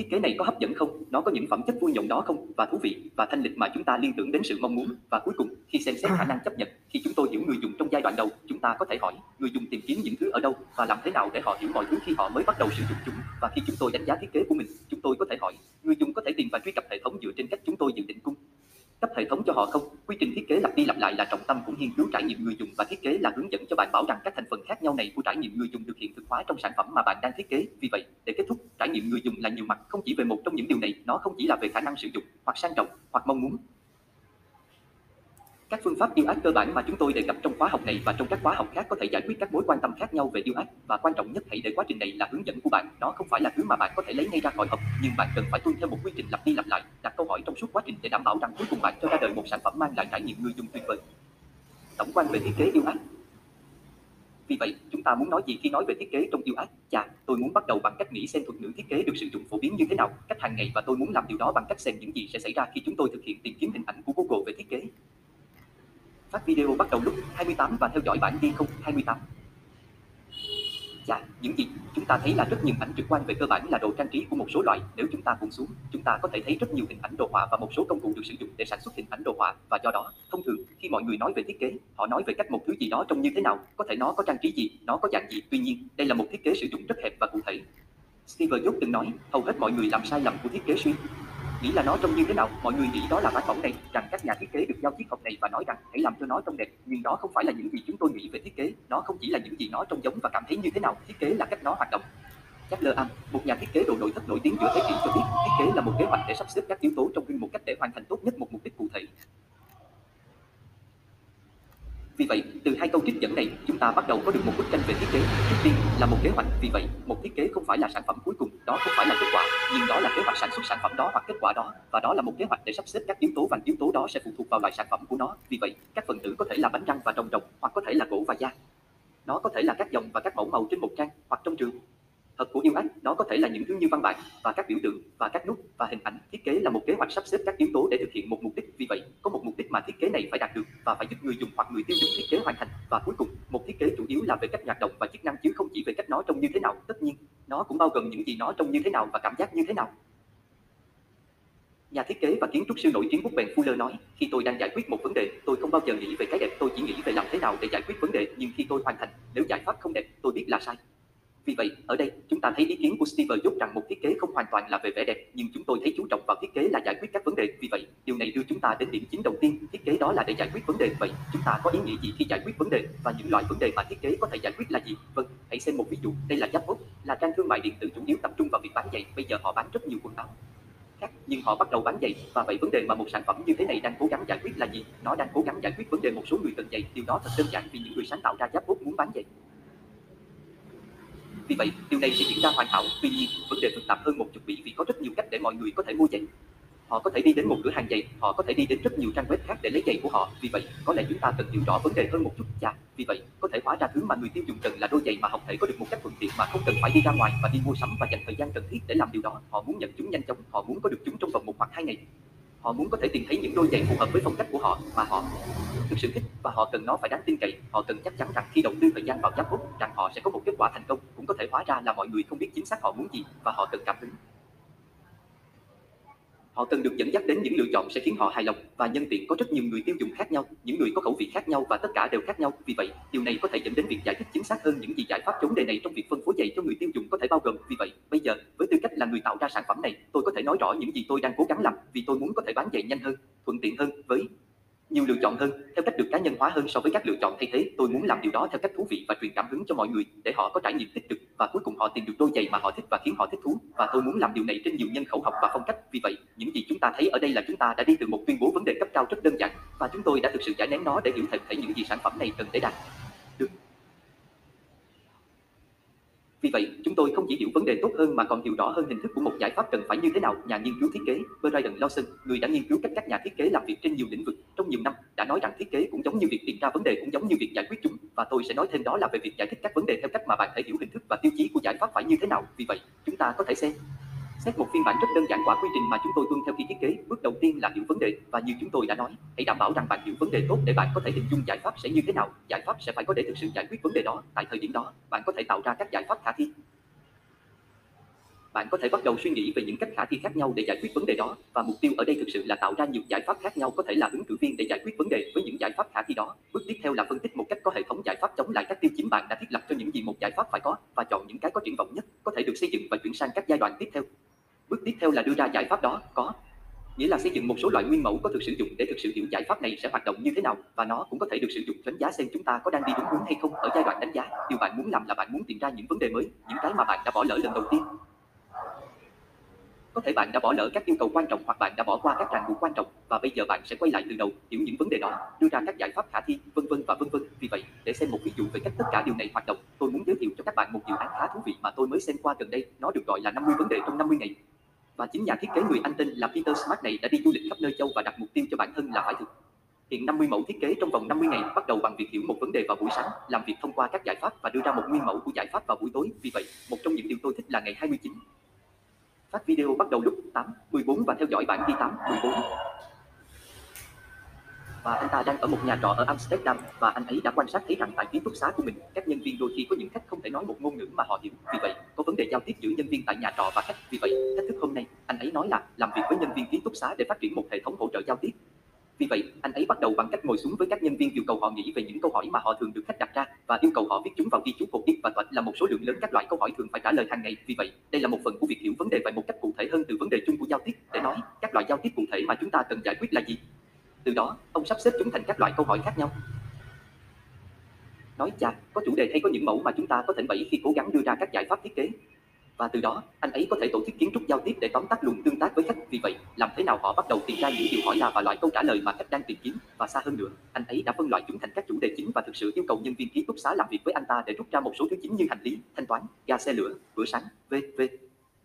thiết kế này có hấp dẫn không? Nó có những phẩm chất vui nhộn đó không? Và thú vị và thanh lịch mà chúng ta liên tưởng đến sự mong muốn. Và cuối cùng, khi xem xét khả năng chấp nhận, khi chúng tôi hiểu người dùng trong giai đoạn đầu, chúng ta có thể hỏi, người dùng tìm kiếm những thứ ở đâu và làm thế nào để họ hiểu mọi thứ khi họ mới bắt đầu sử dụng chúng? Và khi chúng tôi đánh giá thiết kế của mình, chúng tôi có thể hỏi, người dùng có thể tìm và truy cập hệ thống dựa trên cách chúng tôi dự định cung cấp hệ thống cho họ không? Quy trình thiết kế lặp đi lặp lại là trọng tâm của nghiên cứu trải nghiệm người dùng và thiết kế là hướng dẫn cho bạn bảo rằng các thành phần khác nhau này của trải nghiệm người dùng được hiện thực hóa trong sản phẩm mà bạn đang thiết kế. Vì vậy, để kết thúc, trải nghiệm người dùng là nhiều mặt, không chỉ về một trong những điều này, nó không chỉ là về khả năng sử dụng hoặc sang trọng hoặc mong muốn các phương pháp yêu ác cơ bản mà chúng tôi đề cập trong khóa học này và trong các khóa học khác có thể giải quyết các mối quan tâm khác nhau về yêu ác và quan trọng nhất hãy để quá trình này là hướng dẫn của bạn. Nó không phải là thứ mà bạn có thể lấy ngay ra khỏi hộp, nhưng bạn cần phải tuân theo một quy trình lặp đi lặp lại, đặt câu hỏi trong suốt quá trình để đảm bảo rằng cuối cùng bạn cho ra đời một sản phẩm mang lại trải nghiệm người dùng tuyệt vời. Tổng quan về thiết kế yêu ác vì vậy, chúng ta muốn nói gì khi nói về thiết kế trong yêu ác? Chà, tôi muốn bắt đầu bằng cách nghĩ xem thuật ngữ thiết kế được sử dụng phổ biến như thế nào, cách hàng ngày và tôi muốn làm điều đó bằng cách xem những gì sẽ xảy ra khi chúng tôi thực hiện tìm kiếm hình ảnh của Google về thiết kế. Phát video bắt đầu lúc 28 và theo dõi bản ghi không 28. Dạ, những gì chúng ta thấy là rất nhiều ảnh trực quan về cơ bản là đồ trang trí của một số loại. Nếu chúng ta cuộn xuống, chúng ta có thể thấy rất nhiều hình ảnh đồ họa và một số công cụ được sử dụng để sản xuất hình ảnh đồ họa. Và do đó, thông thường khi mọi người nói về thiết kế, họ nói về cách một thứ gì đó trông như thế nào, có thể nó có trang trí gì, nó có dạng gì. Tuy nhiên, đây là một thiết kế sử dụng rất hẹp và cụ thể. Steve Jobs từng nói, hầu hết mọi người làm sai lầm của thiết kế suy nghĩ là nó trông như thế nào? Mọi người nghĩ đó là tác phẩm này rằng các nhà thiết kế được giao chiếc hộp này và nói rằng hãy làm cho nó trông đẹp. Nhưng đó không phải là những gì chúng tôi nghĩ về thiết kế. Nó không chỉ là những gì nó trông giống và cảm thấy như thế nào. Thiết kế là cách nó hoạt động. Charles Am, một nhà thiết kế đồ nội thất nổi tiếng giữa thế kỷ cho biết, thiết kế là một kế hoạch để sắp xếp các yếu tố trong phim một cách để hoàn thành tốt nhất một mục đích cụ thể. Vì vậy, từ hai câu trích dẫn này, chúng ta bắt đầu có được một bức tranh về thiết kế. Trước tiên là một kế hoạch. Vì vậy, một thiết kế không phải là sản phẩm cuối cùng, đó không phải là kết quả, nhưng đó là kế hoạch sản xuất sản phẩm đó hoặc kết quả đó, và đó là một kế hoạch để sắp xếp các yếu tố và yếu tố đó sẽ phụ thuộc vào loại sản phẩm của nó. Vì vậy, các phần tử có thể là bánh răng và trồng trồng, hoặc có thể là gỗ và da. Nó có thể là các dòng và các mẫu màu trên một trang hoặc trong trường. Thật của yêu ách, đó có thể là những thứ như văn bản và các biểu tượng và các nút và hình ảnh. Thiết kế là một kế hoạch sắp xếp các yếu tố để thực hiện một mục đích. Vì vậy, có một mục đích mà thiết kế này phải đạt được và phải giúp người dùng dùng thiết kế hoàn thành. Và cuối cùng, một thiết kế chủ yếu là về cách hoạt động và chức năng chứ không chỉ về cách nó trông như thế nào. Tất nhiên, nó cũng bao gồm những gì nó trông như thế nào và cảm giác như thế nào. Nhà thiết kế và kiến trúc sư nổi tiếng Bút Bèn Fuller nói, khi tôi đang giải quyết một vấn đề, tôi không bao giờ nghĩ về cái đẹp, tôi chỉ nghĩ về làm thế nào để giải quyết vấn đề, nhưng khi tôi hoàn thành, nếu giải pháp không đẹp, tôi biết là sai. Vì vậy, ở đây, chúng ta thấy ý kiến của Steve Jobs rằng một thiết kế không hoàn toàn là về vẻ đẹp, nhưng chúng tôi thấy chú trọng vào thiết kế là giải quyết các vấn đề. Vì vậy, điều này đưa chúng ta đến điểm chính đầu tiên, thiết kế đó là để giải quyết vấn đề. Vậy, chúng ta có ý nghĩa gì khi giải quyết vấn đề và những loại vấn đề mà thiết kế có thể giải quyết là gì? Vâng, hãy xem một ví dụ. Đây là Zappos, là trang thương mại điện tử chủ yếu tập trung vào việc bán giày. Bây giờ họ bán rất nhiều quần áo khác, nhưng họ bắt đầu bán giày và vậy vấn đề mà một sản phẩm như thế này đang cố gắng giải quyết là gì? Nó đang cố gắng giải quyết vấn đề một số người cần giày. Điều đó thật đơn giản vì những người sáng tạo ra Zappos muốn bán giày. Vì vậy, điều này sẽ diễn ra hoàn hảo. Tuy nhiên, vấn đề phức tạp hơn một chút bị vì có rất nhiều cách để mọi người có thể mua giày. Họ có thể đi đến một cửa hàng giày, họ có thể đi đến rất nhiều trang web khác để lấy giày của họ. Vì vậy, có lẽ chúng ta cần hiểu rõ vấn đề hơn một chút. Chà, vì vậy, có thể hóa ra thứ mà người tiêu dùng cần là đôi giày mà học thể có được một cách thuận tiện mà không cần phải đi ra ngoài và đi mua sắm và dành thời gian cần thiết để làm điều đó. Họ muốn nhận chúng nhanh chóng, họ muốn có được chúng trong vòng một hoặc hai ngày. Họ muốn có thể tìm thấy những đôi giày phù hợp với phong cách của họ mà họ thực sự thích và họ cần nó phải đáng tin cậy. Họ cần chắc chắn rằng khi đầu tư thời gian vào giáp bút rằng họ sẽ có một kết quả thành công. Thể hóa ra là mọi người không biết chính xác họ muốn gì và họ cần cảm hứng. Họ cần được dẫn dắt đến những lựa chọn sẽ khiến họ hài lòng và nhân tiện có rất nhiều người tiêu dùng khác nhau, những người có khẩu vị khác nhau và tất cả đều khác nhau. Vì vậy, điều này có thể dẫn đến việc giải thích chính xác hơn những gì giải pháp chống đề này trong việc phân phối giày cho người tiêu dùng có thể bao gồm. Vì vậy, bây giờ, với tư cách là người tạo ra sản phẩm này, tôi có thể nói rõ những gì tôi đang cố gắng làm vì tôi muốn có thể bán giày nhanh hơn, thuận tiện hơn với nhiều lựa chọn hơn, theo cách được cá nhân hóa hơn so với các lựa chọn thay thế. Tôi muốn làm điều đó theo cách thú vị và truyền cảm hứng cho mọi người để họ có trải nghiệm tích cực và cuối cùng họ tìm được đôi giày mà họ thích và khiến họ thích thú. Và tôi muốn làm điều này trên nhiều nhân khẩu học và phong cách. Vì vậy, những gì chúng ta thấy ở đây là chúng ta đã đi từ một tuyên bố vấn đề cấp cao rất đơn giản và chúng tôi đã thực sự giải nén nó để hiểu thật thể những gì sản phẩm này cần để đạt được. Vì vậy, chúng tôi không chỉ hiểu vấn đề tốt hơn mà còn hiểu rõ hơn hình thức của một giải pháp cần phải như thế nào. Nhà nghiên cứu thiết kế Brian Lawson, người đã nghiên cứu cách các nhà thiết kế làm việc trên nhiều lĩnh vực trong nhiều năm, đã nói rằng thiết kế cũng giống như việc tìm ra vấn đề cũng giống như việc giải quyết chúng. Và tôi sẽ nói thêm đó là về việc giải thích các vấn đề theo cách mà bạn thể hiểu hình thức và tiêu chí của giải pháp phải như thế nào. Vì vậy, chúng ta có thể xem Xét một phiên bản rất đơn giản quả quy trình mà chúng tôi tuân theo khi thiết kế, bước đầu tiên là hiểu vấn đề và như chúng tôi đã nói, hãy đảm bảo rằng bạn hiểu vấn đề tốt để bạn có thể hình dung giải pháp sẽ như thế nào. Giải pháp sẽ phải có để thực sự giải quyết vấn đề đó. Tại thời điểm đó, bạn có thể tạo ra các giải pháp khả thi. Bạn có thể bắt đầu suy nghĩ về những cách khả thi khác nhau để giải quyết vấn đề đó và mục tiêu ở đây thực sự là tạo ra nhiều giải pháp khác nhau có thể là ứng cử viên để giải quyết vấn đề với những giải pháp khả thi đó. Bước tiếp theo là phân tích một cách có hệ thống giải pháp chống lại các tiêu chí bạn đã thiết lập cho những gì một giải pháp phải có và chọn những cái có triển vọng nhất, có thể được xây dựng và chuyển sang các giai đoạn tiếp theo. Bước tiếp theo là đưa ra giải pháp đó có nghĩa là xây dựng một số loại nguyên mẫu có thực sử dụng để thực sự hiểu giải pháp này sẽ hoạt động như thế nào và nó cũng có thể được sử dụng đánh giá xem chúng ta có đang đi đúng hướng hay không ở giai đoạn đánh giá. Điều bạn muốn làm là bạn muốn tìm ra những vấn đề mới, những cái mà bạn đã bỏ lỡ lần đầu tiên có thể bạn đã bỏ lỡ các yêu cầu quan trọng hoặc bạn đã bỏ qua các ràng buộc quan trọng và bây giờ bạn sẽ quay lại từ đầu, hiểu những vấn đề đó, đưa ra các giải pháp khả thi, vân vân và vân vân. Vì vậy, để xem một ví dụ về cách tất cả điều này hoạt động, tôi muốn giới thiệu cho các bạn một dự án khá thú vị mà tôi mới xem qua gần đây. Nó được gọi là 50 vấn đề trong 50 ngày. Và chính nhà thiết kế người Anh tên là Peter Smart này đã đi du lịch khắp nơi châu và đặt mục tiêu cho bản thân là phải thực Hiện 50 mẫu thiết kế trong vòng 50 ngày bắt đầu bằng việc hiểu một vấn đề vào buổi sáng, làm việc thông qua các giải pháp và đưa ra một nguyên mẫu của giải pháp vào buổi tối. Vì vậy, một trong những điều tôi thích là ngày 29 Phát video bắt đầu lúc 8, 14 và theo dõi bản ghi 8, 14. Và anh ta đang ở một nhà trọ ở Amsterdam và anh ấy đã quan sát thấy rằng tại ký túc xá của mình, các nhân viên đôi khi có những khách không thể nói một ngôn ngữ mà họ hiểu. Vì vậy, có vấn đề giao tiếp giữa nhân viên tại nhà trọ và khách. Vì vậy, thách thức hôm nay, anh ấy nói là làm việc với nhân viên ký túc xá để phát triển một hệ thống hỗ trợ giao tiếp. Vì vậy, anh ấy bắt đầu bằng cách ngồi xuống với các nhân viên yêu cầu họ nghĩ về những câu hỏi mà họ thường được khách đặt ra và yêu cầu họ viết chúng vào ghi chú cột ít và thuật là một số lượng lớn các loại câu hỏi thường phải trả lời hàng ngày. Vì vậy, đây là một phần của việc hiểu vấn đề về một cách cụ thể hơn từ vấn đề chung của giao tiếp để nói các loại giao tiếp cụ thể mà chúng ta cần giải quyết là gì. Từ đó, ông sắp xếp chúng thành các loại câu hỏi khác nhau. Nói chà, có chủ đề hay có những mẫu mà chúng ta có thể bẫy khi cố gắng đưa ra các giải pháp thiết kế. và từ đó anh ấy có thể tổ chức kiến trúc giao tiếp để tóm tắt luồng tương tác với khách vì vậy làm thế nào họ bắt đầu tìm ra những điều hỏi là và loại câu trả lời mà khách đang tìm kiếm và xa hơn nữa anh ấy đã phân loại chúng thành các chủ đề chính và thực sự yêu cầu nhân viên ký túc xá làm việc với anh ta để rút ra một số thứ chính như hành lý thanh toán ga xe lửa bữa sáng v.v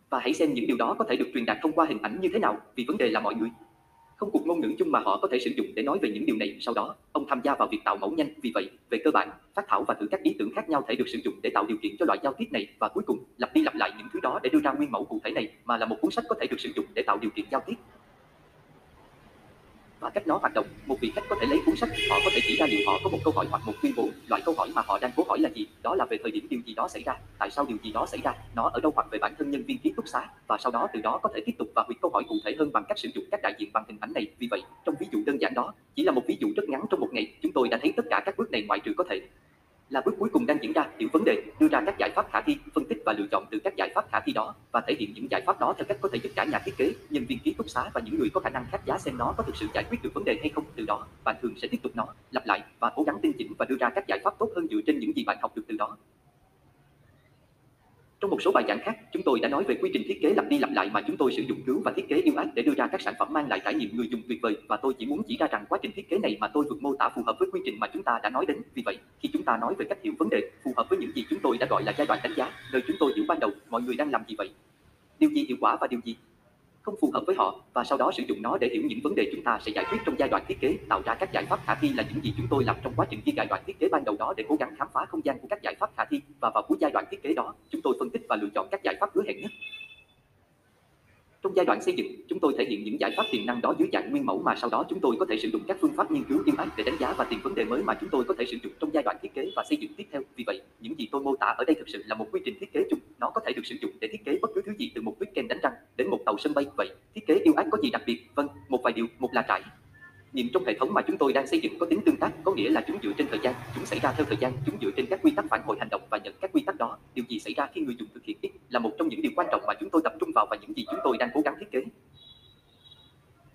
và hãy xem những điều đó có thể được truyền đạt thông qua hình ảnh như thế nào vì vấn đề là mọi người không cùng ngôn ngữ chung mà họ có thể sử dụng để nói về những điều này. Sau đó, ông tham gia vào việc tạo mẫu nhanh. Vì vậy, về cơ bản, phát thảo và thử các ý tưởng khác nhau thể được sử dụng để tạo điều kiện cho loại giao tiếp này. Và cuối cùng, lặp đi lặp lại những thứ đó để đưa ra nguyên mẫu cụ thể này, mà là một cuốn sách có thể được sử dụng để tạo điều kiện giao tiếp và cách nó hoạt động. Một vị khách có thể lấy cuốn sách, họ có thể chỉ ra liệu họ có một câu hỏi hoặc một tuyên bố, loại câu hỏi mà họ đang cố hỏi là gì, đó là về thời điểm điều gì đó xảy ra, tại sao điều gì đó xảy ra, nó ở đâu hoặc về bản thân nhân viên ký túc xá, và sau đó từ đó có thể tiếp tục và hủy câu hỏi cụ thể hơn bằng cách sử dụng các đại diện bằng hình ảnh này. Vì vậy, trong ví dụ đơn giản đó, chỉ là một ví dụ rất ngắn trong một ngày, chúng tôi đã thấy tất cả các bước này ngoại trừ có thể là bước cuối cùng đang diễn ra hiểu vấn đề đưa ra các giải pháp khả thi, phân tích và lựa chọn từ các giải pháp khả thi đó và thể hiện những giải pháp đó theo cách có thể giúp cả nhà thiết kế, nhân viên ký túc xá và những người có khả năng khác giá xem nó có thực sự giải quyết được vấn đề hay không. Từ đó, bạn thường sẽ tiếp tục nó, lặp lại và cố gắng tinh chỉnh và đưa ra các giải pháp tốt hơn dựa trên những gì bạn học được từ đó trong một số bài giảng khác, chúng tôi đã nói về quy trình thiết kế lặp đi lặp lại mà chúng tôi sử dụng cứu và thiết kế yêu ác để đưa ra các sản phẩm mang lại trải nghiệm người dùng tuyệt vời và tôi chỉ muốn chỉ ra rằng quá trình thiết kế này mà tôi vừa mô tả phù hợp với quy trình mà chúng ta đã nói đến. Vì vậy, khi chúng ta nói về cách hiểu vấn đề phù hợp với những gì chúng tôi đã gọi là giai đoạn đánh giá, nơi chúng tôi hiểu ban đầu mọi người đang làm gì vậy, điều gì hiệu quả và điều gì không phù hợp với họ và sau đó sử dụng nó để hiểu những vấn đề chúng ta sẽ giải quyết trong giai đoạn thiết kế tạo ra các giải pháp khả thi là những gì chúng tôi làm trong quá trình ghi giai đoạn thiết kế ban đầu đó để cố gắng khám phá không gian của các giải pháp khả thi và vào cuối giai đoạn thiết kế đó chúng tôi phân tích và lựa chọn các giải pháp hứa hẹn nhất trong giai đoạn xây dựng, chúng tôi thể hiện những giải pháp tiềm năng đó dưới dạng nguyên mẫu mà sau đó chúng tôi có thể sử dụng các phương pháp nghiên cứu yêu ác để đánh giá và tìm vấn đề mới mà chúng tôi có thể sử dụng trong giai đoạn thiết kế và xây dựng tiếp theo. Vì vậy, những gì tôi mô tả ở đây thực sự là một quy trình thiết kế chung, nó có thể được sử dụng để thiết kế bất cứ thứ gì từ một weekend đánh răng tàu sân bay. Vậy, thiết kế yêu ác có gì đặc biệt? Vâng, một vài điều, một là trải Nhìn trong hệ thống mà chúng tôi đang xây dựng có tính tương tác, có nghĩa là chúng dựa trên thời gian, chúng xảy ra theo thời gian, chúng dựa trên các quy tắc phản hồi hành động và nhận các quy tắc đó. Điều gì xảy ra khi người dùng thực hiện ít là một trong những điều quan trọng mà chúng tôi tập trung vào và những gì chúng tôi đang cố gắng thiết kế.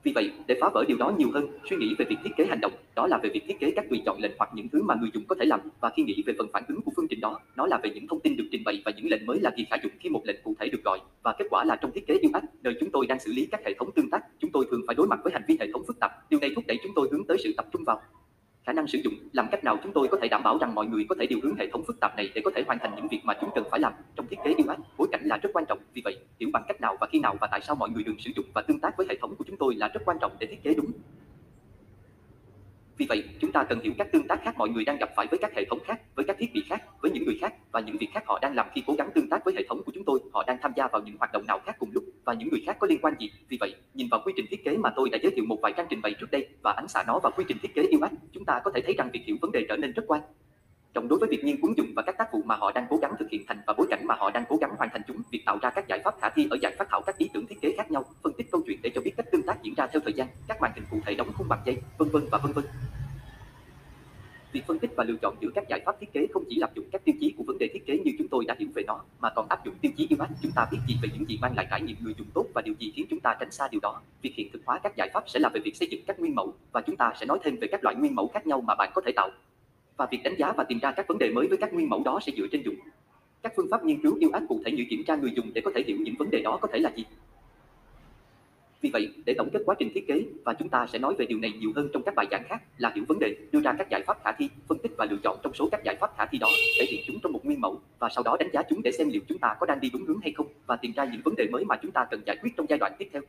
Vì vậy, để phá vỡ điều đó nhiều hơn, suy nghĩ về việc thiết kế hành động, đó là về việc thiết kế các tùy chọn lệnh hoặc những thứ mà người dùng có thể làm. Và khi nghĩ về phần phản ứng của phương trình đó, nó là về những thông tin được trình bày và những lệnh mới là kỳ khả dụng khi một lệnh cụ thể được gọi. Và kết quả là trong thiết kế yêu ách, nơi chúng tôi đang xử lý các hệ thống tương tác, chúng tôi thường phải đối mặt với hành vi hệ thống phức tạp. Điều này thúc đẩy chúng tôi hướng tới sự tập trung vào khả năng sử dụng. Làm cách nào chúng tôi có thể đảm bảo rằng mọi người có thể điều hướng hệ thống phức tạp này để có thể hoàn thành những việc mà chúng cần phải làm trong thiết kế UX bối cảnh là rất quan trọng. Vì vậy, hiểu bằng cách nào và khi nào và tại sao mọi người được sử dụng và tương tác với hệ thống của chúng tôi là rất quan trọng để thiết kế đúng vì vậy, chúng ta cần hiểu các tương tác khác mọi người đang gặp phải với các hệ thống khác, với các thiết bị khác, với những người khác và những việc khác họ đang làm khi cố gắng tương tác với hệ thống của chúng tôi, họ đang tham gia vào những hoạt động nào khác cùng lúc và những người khác có liên quan gì. Vì vậy, nhìn vào quy trình thiết kế mà tôi đã giới thiệu một vài trang trình bày trước đây và ánh xạ nó vào quy trình thiết kế yêu ách, chúng ta có thể thấy rằng việc hiểu vấn đề trở nên rất quan. Trọng đối với việc nghiên cứu dụng và các tác vụ mà họ đang cố gắng thực hiện thành và bối cảnh mà họ đang cố gắng hoàn thành chúng, việc tạo ra các giải pháp khả thi ở dạng phát thảo các ý tưởng thiết kế khác nhau, phân tích câu chuyện để cho biết cách tương tác diễn ra theo thời gian, cụ thể đóng khung bằng dây, vân vân và vân vân. Việc phân tích và lựa chọn giữa các giải pháp thiết kế không chỉ áp dụng các tiêu chí của vấn đề thiết kế như chúng tôi đã hiểu về nó, mà còn áp dụng tiêu chí yêu ách. Chúng ta biết gì về những gì mang lại trải nghiệm người dùng tốt và điều gì khiến chúng ta tránh xa điều đó. Việc hiện thực hóa các giải pháp sẽ là về việc xây dựng các nguyên mẫu và chúng ta sẽ nói thêm về các loại nguyên mẫu khác nhau mà bạn có thể tạo. Và việc đánh giá và tìm ra các vấn đề mới với các nguyên mẫu đó sẽ dựa trên dùng các phương pháp nghiên cứu yêu ách cụ thể như kiểm tra người dùng để có thể hiểu những vấn đề đó có thể là gì. Vì vậy, để tổng kết quá trình thiết kế và chúng ta sẽ nói về điều này nhiều hơn trong các bài giảng khác là hiểu vấn đề, đưa ra các giải pháp khả thi, phân tích và lựa chọn trong số các giải pháp khả thi đó, thể hiện chúng trong một nguyên mẫu và sau đó đánh giá chúng để xem liệu chúng ta có đang đi đúng hướng hay không và tìm ra những vấn đề mới mà chúng ta cần giải quyết trong giai đoạn tiếp theo.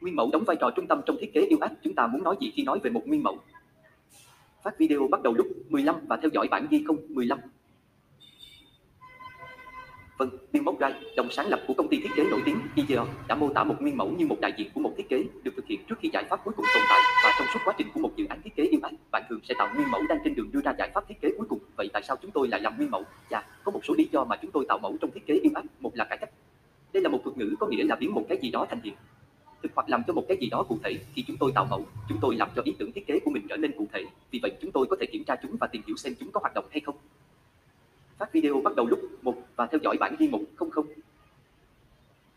Nguyên mẫu đóng vai trò trung tâm trong thiết kế yêu ác Chúng ta muốn nói gì khi nói về một nguyên mẫu? Phát video bắt đầu lúc 15 và theo dõi bản ghi không 15. Vâng, Bill Murray, đồng sáng lập của công ty thiết kế nổi tiếng IDEO, đã mô tả một nguyên mẫu như một đại diện của một thiết kế được thực hiện trước khi giải pháp cuối cùng tồn tại và trong suốt quá trình của một dự án thiết kế yêu ái, bạn thường sẽ tạo nguyên mẫu đang trên đường đưa ra giải pháp thiết kế cuối cùng. Vậy tại sao chúng tôi lại làm nguyên mẫu? Dạ, có một số lý do mà chúng tôi tạo mẫu trong thiết kế yêu ái. Một là cải cách. Đây là một thuật ngữ có nghĩa là biến một cái gì đó thành hiện thực hoặc làm cho một cái gì đó cụ thể khi chúng tôi tạo mẫu chúng tôi làm cho ý tưởng thiết kế của mình trở nên cụ thể vì vậy chúng tôi có thể kiểm tra chúng và tìm hiểu xem chúng có hoạt động hay không Phát video bắt đầu lúc một và theo dõi bản ghi 100.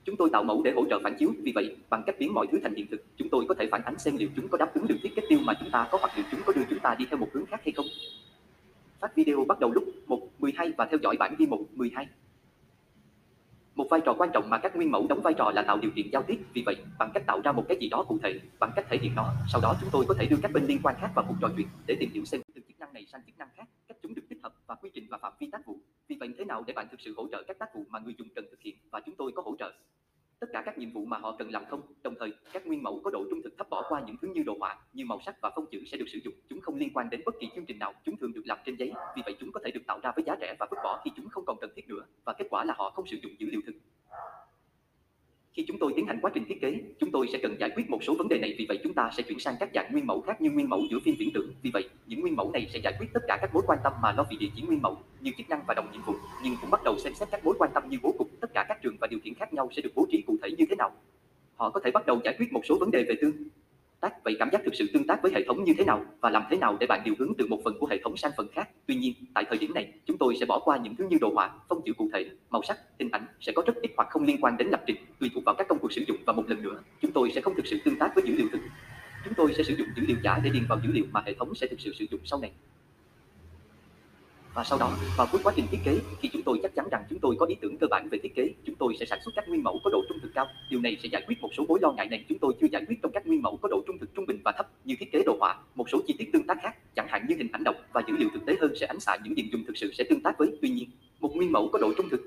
Chúng tôi tạo mẫu để hỗ trợ phản chiếu, vì vậy, bằng cách biến mọi thứ thành hiện thực, chúng tôi có thể phản ánh xem liệu chúng có đáp ứng được thiết kế tiêu mà chúng ta có hoặc liệu chúng có đưa chúng ta đi theo một hướng khác hay không. Phát video bắt đầu lúc 1, 12 và theo dõi bản ghi 1, 12. một vai trò quan trọng mà các nguyên mẫu đóng vai trò là tạo điều kiện giao tiếp. Vì vậy, bằng cách tạo ra một cái gì đó cụ thể, bằng cách thể hiện nó, sau đó chúng tôi có thể đưa các bên liên quan khác vào cuộc trò chuyện để tìm hiểu xem từ chức năng này sang chức năng khác, cách chúng được tích hợp và quy trình và phạm vi tác vụ. Vì vậy thế nào để bạn thực sự hỗ trợ các tác vụ mà người dùng cần thực hiện và chúng tôi có hỗ trợ tất cả các nhiệm vụ mà họ cần làm không. Đồng thời, các nguyên mẫu có độ trung thực thấp bỏ qua những thứ như đồ họa, như màu sắc và phông chữ sẽ được sử dụng. Chúng không liên quan đến bất kỳ chương trình nào, chúng thường được làm trên giấy, vì vậy chúng có thể được tạo ra với giá rẻ và vứt bỏ khi chúng không còn cần thiết nữa, và kết quả là họ không sử dụng dữ liệu thực. Khi chúng tôi tiến hành quá trình thiết kế, chúng tôi sẽ cần giải quyết một số vấn đề này vì vậy chúng ta sẽ chuyển sang các dạng nguyên mẫu khác như nguyên mẫu giữa phiên viễn tưởng. Vì vậy, những nguyên mẫu này sẽ giải quyết tất cả các mối quan tâm mà lo vì địa chỉ nguyên mẫu như chức năng và đồng nhiệm vụ, nhưng cũng bắt đầu xem xét các mối quan tâm như bố cục, tất cả các trường và điều kiện khác nhau sẽ được bố trí cụ thể như thế nào. Họ có thể bắt đầu giải quyết một số vấn đề về tương tác, vậy cảm giác thực sự tương tác với hệ thống như thế nào và làm thế nào để bạn điều hướng từ một phần của hệ thống sang phần khác? Tuy nhiên, tại thời điểm này, chúng tôi sẽ bỏ qua những thứ như đồ họa phong chữ cụ thể, màu sắc, hình ảnh sẽ có rất ít hoặc không liên quan đến lập trình, tùy thuộc vào các công cuộc sử dụng và một lần nữa, chúng tôi sẽ không thực sự tương tác với dữ liệu thực. Chúng tôi sẽ sử dụng dữ liệu giả để điền vào dữ liệu mà hệ thống sẽ thực sự sử dụng sau này và sau đó, vào cuối quá trình thiết kế, khi chúng tôi chắc chắn rằng chúng tôi có ý tưởng cơ bản về thiết kế, chúng tôi sẽ sản xuất các nguyên mẫu có độ trung thực cao. Điều này sẽ giải quyết một số mối lo ngại này chúng tôi chưa giải quyết trong các nguyên mẫu có độ trung thực trung bình và thấp, như thiết kế đồ họa, một số chi tiết tương tác khác, chẳng hạn như hình ảnh động và dữ liệu thực tế hơn sẽ ánh xạ những điểm dùng thực sự sẽ tương tác với. Tuy nhiên, một nguyên mẫu có độ trung thực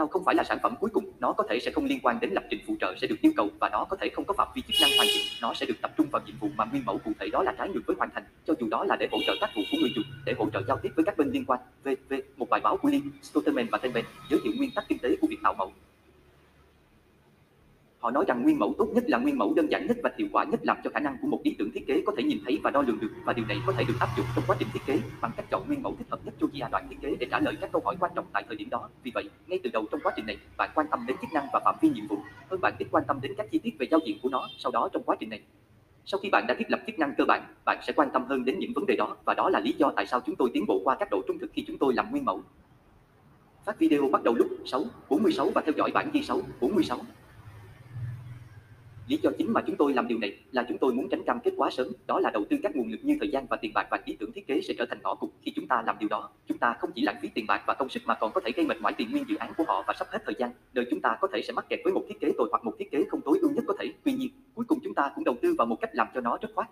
cao không phải là sản phẩm cuối cùng, nó có thể sẽ không liên quan đến lập trình phụ trợ sẽ được yêu cầu và nó có thể không có phạm vi chức năng hoàn chỉnh, nó sẽ được tập trung vào nhiệm vụ mà nguyên mẫu cụ thể đó là trái ngược với hoàn thành, cho dù đó là để hỗ trợ tác vụ của người dùng, để hỗ trợ giao tiếp với các bên liên quan. VV, một bài báo của Lee, Stoltenberg và Tenben giới thiệu nguyên tắc kinh tế của việc tạo mẫu. Họ nói rằng nguyên mẫu tốt nhất là nguyên mẫu đơn giản nhất và hiệu quả nhất làm cho khả năng của một ý tưởng thiết kế có thể nhìn thấy và đo lường được và điều này có thể được áp dụng trong quá trình thiết kế bằng cách chọn nguyên mẫu thích hợp nhất cho giai đoạn thiết kế để trả lời các câu hỏi quan trọng tại thời điểm đó. Vì vậy, ngay từ đầu trong quá trình này, bạn quan tâm đến chức năng và phạm vi nhiệm vụ hơn bạn ít quan tâm đến các chi tiết về giao diện của nó. Sau đó trong quá trình này, sau khi bạn đã thiết lập chức năng cơ bản, bạn sẽ quan tâm hơn đến những vấn đề đó và đó là lý do tại sao chúng tôi tiến bộ qua các độ trung thực khi chúng tôi làm nguyên mẫu. Phát video bắt đầu lúc 6, 46 và theo dõi bản ghi 6, 46. Lý do chính mà chúng tôi làm điều này là chúng tôi muốn tránh cam kết quá sớm, đó là đầu tư các nguồn lực như thời gian và tiền bạc và ý tưởng thiết kế sẽ trở thành ngõ cụt khi chúng ta làm điều đó. Chúng ta không chỉ lãng phí tiền bạc và công sức mà còn có thể gây mệt mỏi tiền nguyên dự án của họ và sắp hết thời gian, đời chúng ta có thể sẽ mắc kẹt với một thiết kế tồi hoặc một thiết kế không tối ưu nhất có thể. Tuy nhiên, cuối cùng chúng ta cũng đầu tư vào một cách làm cho nó rất khoát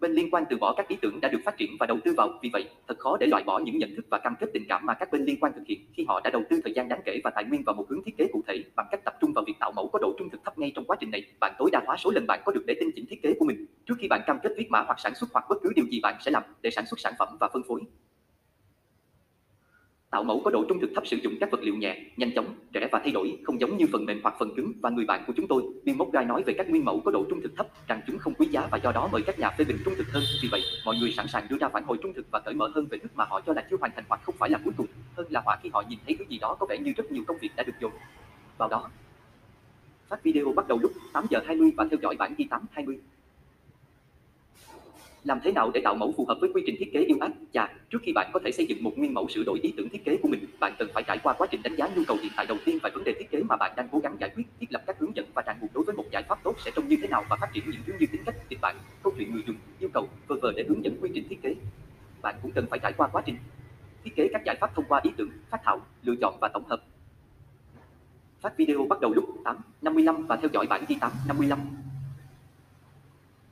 bên liên quan từ bỏ các ý tưởng đã được phát triển và đầu tư vào. Vì vậy, thật khó để loại bỏ những nhận thức và cam kết tình cảm mà các bên liên quan thực hiện khi họ đã đầu tư thời gian đáng kể và tài nguyên vào một hướng thiết kế cụ thể bằng cách tập trung vào việc tạo mẫu có độ trung thực thấp ngay trong quá trình này. Bạn tối đa hóa số lần bạn có được để tinh chỉnh thiết kế của mình trước khi bạn cam kết viết mã hoặc sản xuất hoặc bất cứ điều gì bạn sẽ làm để sản xuất sản phẩm và phân phối. Tạo mẫu có độ trung thực thấp sử dụng các vật liệu nhẹ, nhanh chóng, rẻ và thay đổi, không giống như phần mềm hoặc phần cứng và người bạn của chúng tôi, Biên Mốc Gai nói về các nguyên mẫu có độ trung thực thấp, rằng chúng không quý giá và do đó mời các nhà phê bình trung thực hơn. Vì vậy, mọi người sẵn sàng đưa ra phản hồi trung thực và cởi mở hơn về thứ mà họ cho là chưa hoàn thành hoặc không phải là cuối cùng, hơn là họa khi họ nhìn thấy thứ gì đó có vẻ như rất nhiều công việc đã được dồn vào đó. Phát video bắt đầu lúc 8 giờ 20 và theo dõi bản ghi 820. Làm thế nào để tạo mẫu phù hợp với quy trình thiết kế yêu ác? Và trước khi bạn có thể xây dựng một nguyên mẫu sửa đổi ý tưởng thiết kế của mình, bạn cần phải trải qua quá trình đánh giá nhu cầu hiện tại đầu tiên và vấn đề thiết kế mà bạn đang cố gắng giải quyết, thiết lập các hướng dẫn và ràng buộc đối với một giải pháp tốt sẽ trông như thế nào và phát triển những thứ như tính cách, kịch bản, câu chuyện người dùng, yêu cầu, vờ vờ để hướng dẫn quy trình thiết kế. Bạn cũng cần phải trải qua quá trình thiết kế các giải pháp thông qua ý tưởng, phát thảo, lựa chọn và tổng hợp. Phát video bắt đầu lúc 8:55 và theo dõi bản ghi 8:55.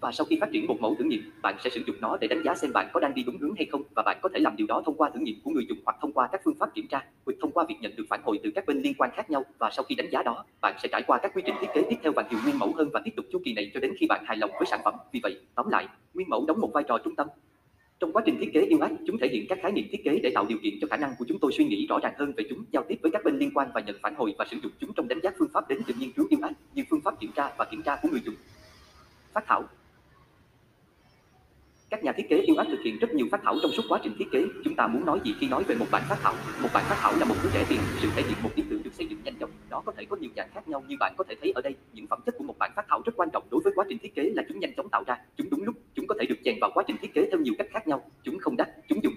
Và sau khi phát triển một mẫu thử nghiệm, bạn sẽ sử dụng nó để đánh giá xem bạn có đang đi đúng hướng hay không và bạn có thể làm điều đó thông qua thử nghiệm của người dùng hoặc thông qua các phương pháp kiểm tra, hoặc thông qua việc nhận được phản hồi từ các bên liên quan khác nhau và sau khi đánh giá đó, bạn sẽ trải qua các quy trình thiết kế tiếp theo và nhiều nguyên mẫu hơn và tiếp tục chu kỳ này cho đến khi bạn hài lòng với sản phẩm. Vì vậy, tóm lại, nguyên mẫu đóng một vai trò trung tâm. Trong quá trình thiết kế UX, chúng thể hiện các khái niệm thiết kế để tạo điều kiện cho khả năng của chúng tôi suy nghĩ rõ ràng hơn về chúng, giao tiếp với các bên liên quan và nhận phản hồi và sử dụng chúng trong đánh giá phương pháp đến từ nghiên cứu UX như phương pháp kiểm tra và kiểm tra của người dùng. Phát thảo các nhà thiết kế yêu ác thực hiện rất nhiều phát thảo trong suốt quá trình thiết kế. Chúng ta muốn nói gì khi nói về một bản phát thảo? Một bản phát thảo là một thứ rẻ tiền, sự thể hiện một ý tưởng được xây dựng nhanh chóng. Nó có thể có nhiều dạng khác nhau như bạn có thể thấy ở đây. Những phẩm chất của một bản phát thảo rất quan trọng đối với quá trình thiết kế là chúng nhanh chóng tạo ra, chúng đúng lúc, chúng có thể được chèn vào quá trình thiết kế theo nhiều cách khác nhau, chúng không đắt, chúng dùng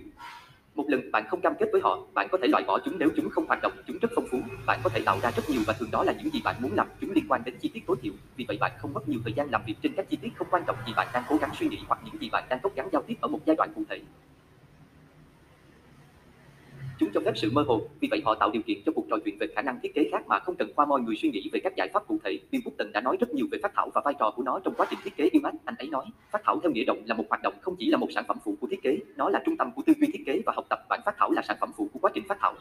một lần bạn không cam kết với họ, bạn có thể loại bỏ chúng nếu chúng không hoạt động, chúng rất phong phú. Bạn có thể tạo ra rất nhiều và thường đó là những gì bạn muốn làm, chúng liên quan đến chi tiết tối thiểu. Vì vậy bạn không mất nhiều thời gian làm việc trên các chi tiết không quan trọng gì bạn đang cố gắng suy nghĩ hoặc gì bạn đang cố gắng giao tiếp ở một giai đoạn cụ thể. Chúng cho phép sự mơ hồ, vì vậy họ tạo điều kiện cho cuộc trò chuyện về khả năng thiết kế khác mà không cần qua mọi người suy nghĩ về các giải pháp cụ thể. Bill Button đã nói rất nhiều về phát thảo và vai trò của nó trong quá trình thiết kế yêu. Anh ấy nói, phát thảo theo nghĩa động là một hoạt động không chỉ là một sản phẩm phụ của thiết kế, nó là trung tâm của tư duy thiết kế và học tập. Bản phát thảo là sản phẩm phụ của quá trình phát thảo.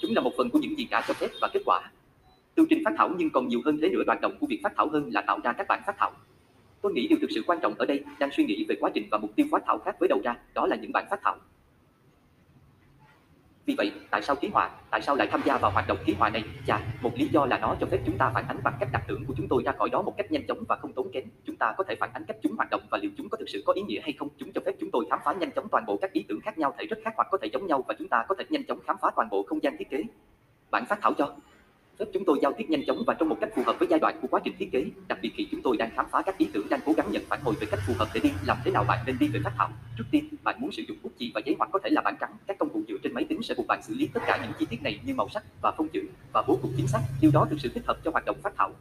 Chúng là một phần của những gì cả cho phép và kết quả. tư trình phát thảo nhưng còn nhiều hơn thế nữa hoạt động của việc phát thảo hơn là tạo ra các bản phát thảo. Tôi nghĩ điều thực sự quan trọng ở đây đang suy nghĩ về quá trình và mục tiêu phát thảo khác với đầu ra, đó là những bản phát thảo. Vì vậy, tại sao ký họa? Tại sao lại tham gia vào hoạt động ký họa này? Chà, một lý do là nó cho phép chúng ta phản ánh bằng cách đặt tưởng của chúng tôi ra khỏi đó một cách nhanh chóng và không tốn kém. Chúng ta có thể phản ánh cách chúng hoạt động và liệu chúng có thực sự có ý nghĩa hay không. Chúng cho phép chúng tôi khám phá nhanh chóng toàn bộ các ý tưởng khác nhau thể rất khác hoặc có thể giống nhau và chúng ta có thể nhanh chóng khám phá toàn bộ không gian thiết kế. Bản phát thảo cho chúng tôi giao tiếp nhanh chóng và trong một cách phù hợp với giai đoạn của quá trình thiết kế, đặc biệt khi chúng tôi đang khám phá các ý tưởng đang cố gắng nhận phản hồi về cách phù hợp để đi làm thế nào bạn nên đi về phát thảo. Trước tiên, bạn muốn sử dụng bút chì và giấy hoặc có thể là bản trắng. Các công cụ dựa trên máy tính sẽ buộc bạn xử lý tất cả những chi tiết này như màu sắc và phông chữ và bố cục chính xác. Điều đó thực sự thích hợp cho hoạt động phát thảo.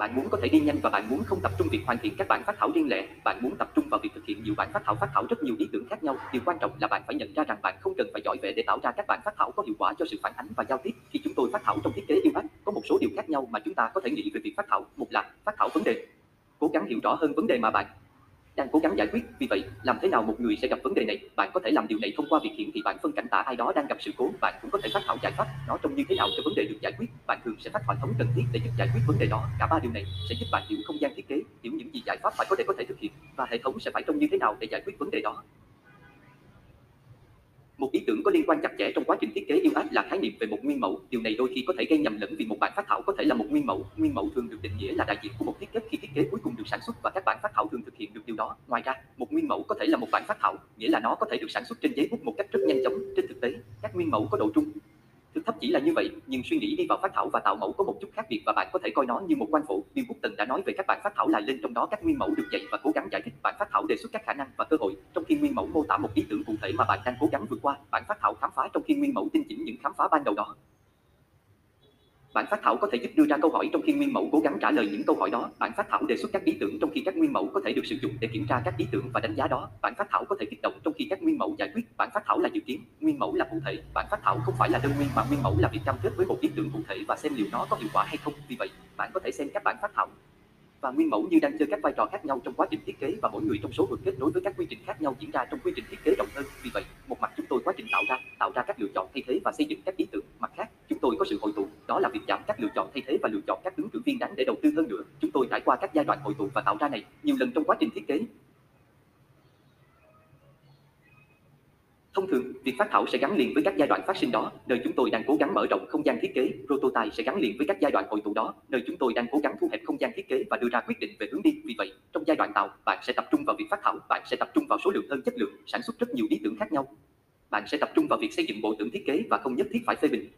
Bạn muốn có thể đi nhanh và bạn muốn không tập trung việc hoàn thiện các bản phát thảo riêng lẻ, bạn muốn tập trung vào việc thực hiện nhiều bản phát thảo phát thảo rất nhiều ý tưởng khác nhau. Điều quan trọng là bạn phải nhận ra rằng bạn không cần phải giỏi về để tạo ra các bản phát thảo có hiệu quả cho sự phản ánh và giao tiếp. Khi chúng tôi phát thảo trong thiết kế yêu có một số điều khác nhau mà chúng ta có thể nghĩ về việc phát thảo. Một là phát thảo vấn đề. Cố gắng hiểu rõ hơn vấn đề mà bạn đang cố gắng giải quyết. Vì vậy, làm thế nào một người sẽ gặp vấn đề này? Bạn có thể làm điều này thông qua việc hiển thị bản phân cảnh tả ai đó đang gặp sự cố. Bạn cũng có thể phát thảo giải pháp nó trông như thế nào cho vấn đề được giải quyết. Bạn thường sẽ phát họa thống cần thiết để giúp giải quyết vấn đề đó. Cả ba điều này sẽ giúp bạn hiểu không gian thiết kế, hiểu những gì giải pháp phải có để có thể thực hiện và hệ thống sẽ phải trông như thế nào để giải quyết vấn đề đó. Một ý tưởng có liên quan chặt chẽ trong quá trình thiết kế UX là khái niệm về một nguyên mẫu. Điều này đôi khi có thể gây nhầm lẫn vì một bản phát thảo có thể là một nguyên mẫu. Nguyên mẫu thường được định nghĩa là đại diện của một thiết kế khi thiết kế cuối cùng được sản xuất và các bản phát thảo thường thực hiện được điều đó. Ngoài ra, một nguyên mẫu có thể là một bản phát thảo, nghĩa là nó có thể được sản xuất trên giấy bút một cách rất nhanh chóng. Trên thực tế, các nguyên mẫu có độ trung Thực thấp chỉ là như vậy, nhưng suy nghĩ đi vào phát thảo và tạo mẫu có một chút khác biệt và bạn có thể coi nó như một quan phủ. Bill Button đã nói về các bản phát thảo lại lên trong đó các nguyên mẫu được dạy và cố gắng giải thích. Bản phát thảo đề xuất các khả năng và cơ hội, trong khi nguyên mẫu mô tả một ý tưởng cụ thể mà bạn đang cố gắng vượt qua. Bản phát thảo khám phá trong khi nguyên mẫu tinh chỉnh những khám phá ban đầu đó. Bản phát thảo có thể giúp đưa ra câu hỏi trong khi nguyên mẫu cố gắng trả lời những câu hỏi đó. Bản phát thảo đề xuất các ý tưởng trong khi các nguyên mẫu có thể được sử dụng để kiểm tra các ý tưởng và đánh giá đó. Bản phát thảo có thể kích động trong khi các nguyên mẫu giải quyết. Bản phát thảo là dự kiến, nguyên mẫu là cụ thể. Bản phát thảo không phải là đơn nguyên mà nguyên mẫu là việc cam kết với một ý tưởng cụ thể và xem liệu nó có hiệu quả hay không. Vì vậy, bạn có thể xem các bản phát thảo và nguyên mẫu như đang chơi các vai trò khác nhau trong quá trình thiết kế và mỗi người trong số được kết nối với các quy trình khác nhau diễn ra trong quy trình thiết kế rộng hơn. Vì vậy, một mặt chúng tôi quá trình tạo ra, tạo ra các lựa chọn thay thế và xây dựng các ý tưởng. Mặt khác, chúng tôi có sự hội tụ, đó là việc giảm các lựa chọn thay thế và lựa chọn các ứng cử viên đáng để đầu tư hơn nữa. Chúng tôi trải qua các giai đoạn hội tụ và tạo ra này nhiều lần trong quá trình thiết kế. Thông thường, việc phát thảo sẽ gắn liền với các giai đoạn phát sinh đó, nơi chúng tôi đang cố gắng mở rộng không gian thiết kế. Prototype sẽ gắn liền với các giai đoạn hội tụ đó, nơi chúng tôi đang cố gắng thu hẹp không gian thiết kế và đưa ra quyết định về hướng đi. Vì vậy, trong giai đoạn tạo, bạn sẽ tập trung vào việc phát thảo, bạn sẽ tập trung vào số lượng hơn chất lượng, sản xuất rất nhiều ý tưởng khác nhau. Bạn sẽ tập trung vào việc xây dựng bộ tưởng thiết kế và không nhất thiết phải phê bình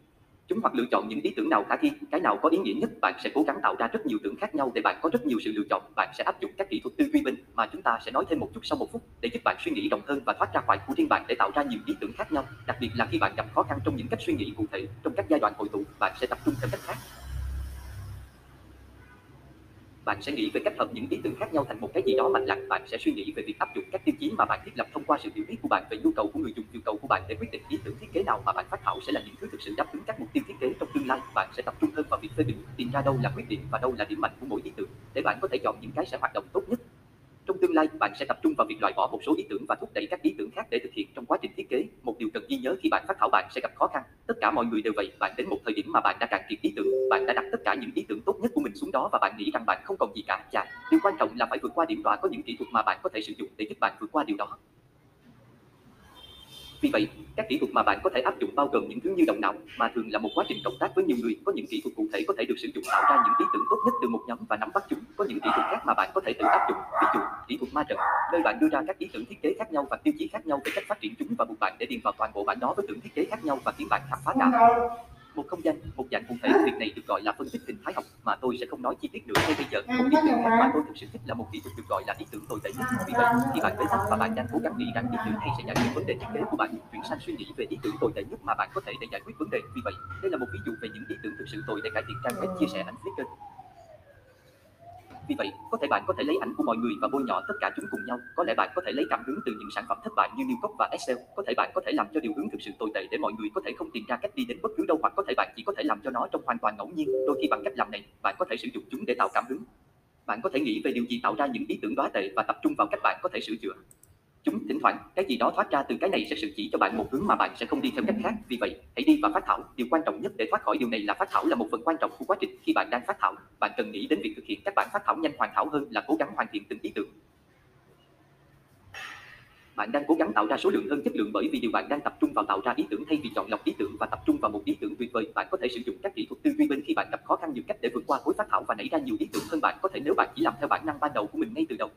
chúng hoặc lựa chọn những ý tưởng nào khả thi, cái nào có ý nghĩa nhất, bạn sẽ cố gắng tạo ra rất nhiều tưởng khác nhau để bạn có rất nhiều sự lựa chọn. Bạn sẽ áp dụng các kỹ thuật tư duy bình mà chúng ta sẽ nói thêm một chút sau một phút để giúp bạn suy nghĩ rộng hơn và thoát ra khỏi của riêng bạn để tạo ra nhiều ý tưởng khác nhau. Đặc biệt là khi bạn gặp khó khăn trong những cách suy nghĩ cụ thể, trong các giai đoạn hội tụ, bạn sẽ tập trung theo cách khác bạn sẽ nghĩ về cách hợp những ý tưởng khác nhau thành một cái gì đó mạnh lặng bạn sẽ suy nghĩ về việc áp dụng các tiêu chí mà bạn thiết lập thông qua sự hiểu biết của bạn về nhu cầu của người dùng, nhu cầu của bạn để quyết định ý tưởng thiết kế nào mà bạn phát thảo sẽ là những thứ thực sự đáp ứng các mục tiêu thiết kế trong tương lai. Bạn sẽ tập trung hơn vào việc phê bình, tìm ra đâu là quyết định và đâu là điểm mạnh của mỗi ý tưởng để bạn có thể chọn những cái sẽ hoạt động tốt nhất trong tương lai, bạn sẽ tập trung vào việc loại bỏ một số ý tưởng và thúc đẩy các ý tưởng khác để thực hiện trong quá trình thiết kế. Một điều cần ghi nhớ khi bạn phát thảo bạn sẽ gặp khó khăn. Tất cả mọi người đều vậy, bạn đến một thời điểm mà bạn đã cạn kiệt ý tưởng, bạn đã đặt tất cả những ý tưởng tốt nhất của mình xuống đó và bạn nghĩ rằng bạn không còn gì cả. Chà, điều quan trọng là phải vượt qua điểm tọa có những kỹ thuật mà bạn có thể sử dụng để giúp bạn vượt qua điều đó. Vì vậy, các kỹ thuật mà bạn có thể áp dụng bao gồm những thứ như động não, mà thường là một quá trình cộng tác với nhiều người. Có những kỹ thuật cụ thể có thể được sử dụng tạo ra những ý tưởng tốt nhất từ một nhóm và nắm bắt chúng. Có những kỹ thuật khác mà bạn có thể tự áp dụng. Ví dụ, kỹ thuật ma trận, nơi bạn đưa ra các ý tưởng thiết kế khác nhau và tiêu chí khác nhau về cách phát triển chúng và buộc bạn để điền vào toàn bộ bản đó với tưởng thiết kế khác nhau và khiến bạn khám phá cả một không gian, một dạng cụ thể của việc này được gọi là phân tích hình thái học mà tôi sẽ không nói chi tiết nữa ngay bây giờ. Một ý tưởng mà tôi thực sự thích là một kỹ thuật được gọi là ý tưởng tồi tệ nhất. Vì vậy, khi bạn bế tắc và bạn đang cố gắng nghĩ rằng ý tưởng này sẽ giải quyết vấn đề thiết kế của bạn, chuyển sang suy nghĩ về ý tưởng tồi tệ nhất mà bạn có thể để giải quyết vấn đề. Vì vậy, đây là một ví dụ về những ý tưởng thực sự tồi để cải thiện trang web chia sẻ ảnh Flickr. Vì vậy, có thể bạn có thể lấy ảnh của mọi người và bôi nhọ tất cả chúng cùng nhau. Có lẽ bạn có thể lấy cảm hứng từ những sản phẩm thất bại như New Coke và Excel. Có thể bạn có thể làm cho điều hướng thực sự tồi tệ để mọi người có thể không tìm ra cách đi đến bất cứ đâu hoặc có thể bạn chỉ có thể làm cho nó trong hoàn toàn ngẫu nhiên. Đôi khi bằng cách làm này, bạn có thể sử dụng chúng để tạo cảm hứng. Bạn có thể nghĩ về điều gì tạo ra những ý tưởng quá tệ và tập trung vào cách bạn có thể sửa chữa. Chúng thỉnh thoảng, cái gì đó thoát ra từ cái này sẽ sự chỉ cho bạn một hướng mà bạn sẽ không đi theo cách khác. Vì vậy, hãy đi và phát thảo. Điều quan trọng nhất để thoát khỏi điều này là phát thảo là một phần quan trọng của quá trình. Khi bạn đang phát thảo, bạn cần nghĩ đến việc thực hiện các bản phát thảo nhanh hoàn hảo hơn là cố gắng hoàn thiện từng ý tưởng. Bạn đang cố gắng tạo ra số lượng hơn chất lượng bởi vì điều bạn đang tập trung vào tạo ra ý tưởng thay vì chọn lọc ý tưởng và tập trung vào một ý tưởng tuyệt vời. Bạn có thể sử dụng các kỹ thuật tư duy bên khi bạn gặp khó khăn nhiều cách để vượt qua khối phát thảo và nảy ra nhiều ý tưởng hơn bạn có thể nếu bạn chỉ làm theo bản năng ban đầu của mình ngay từ đầu.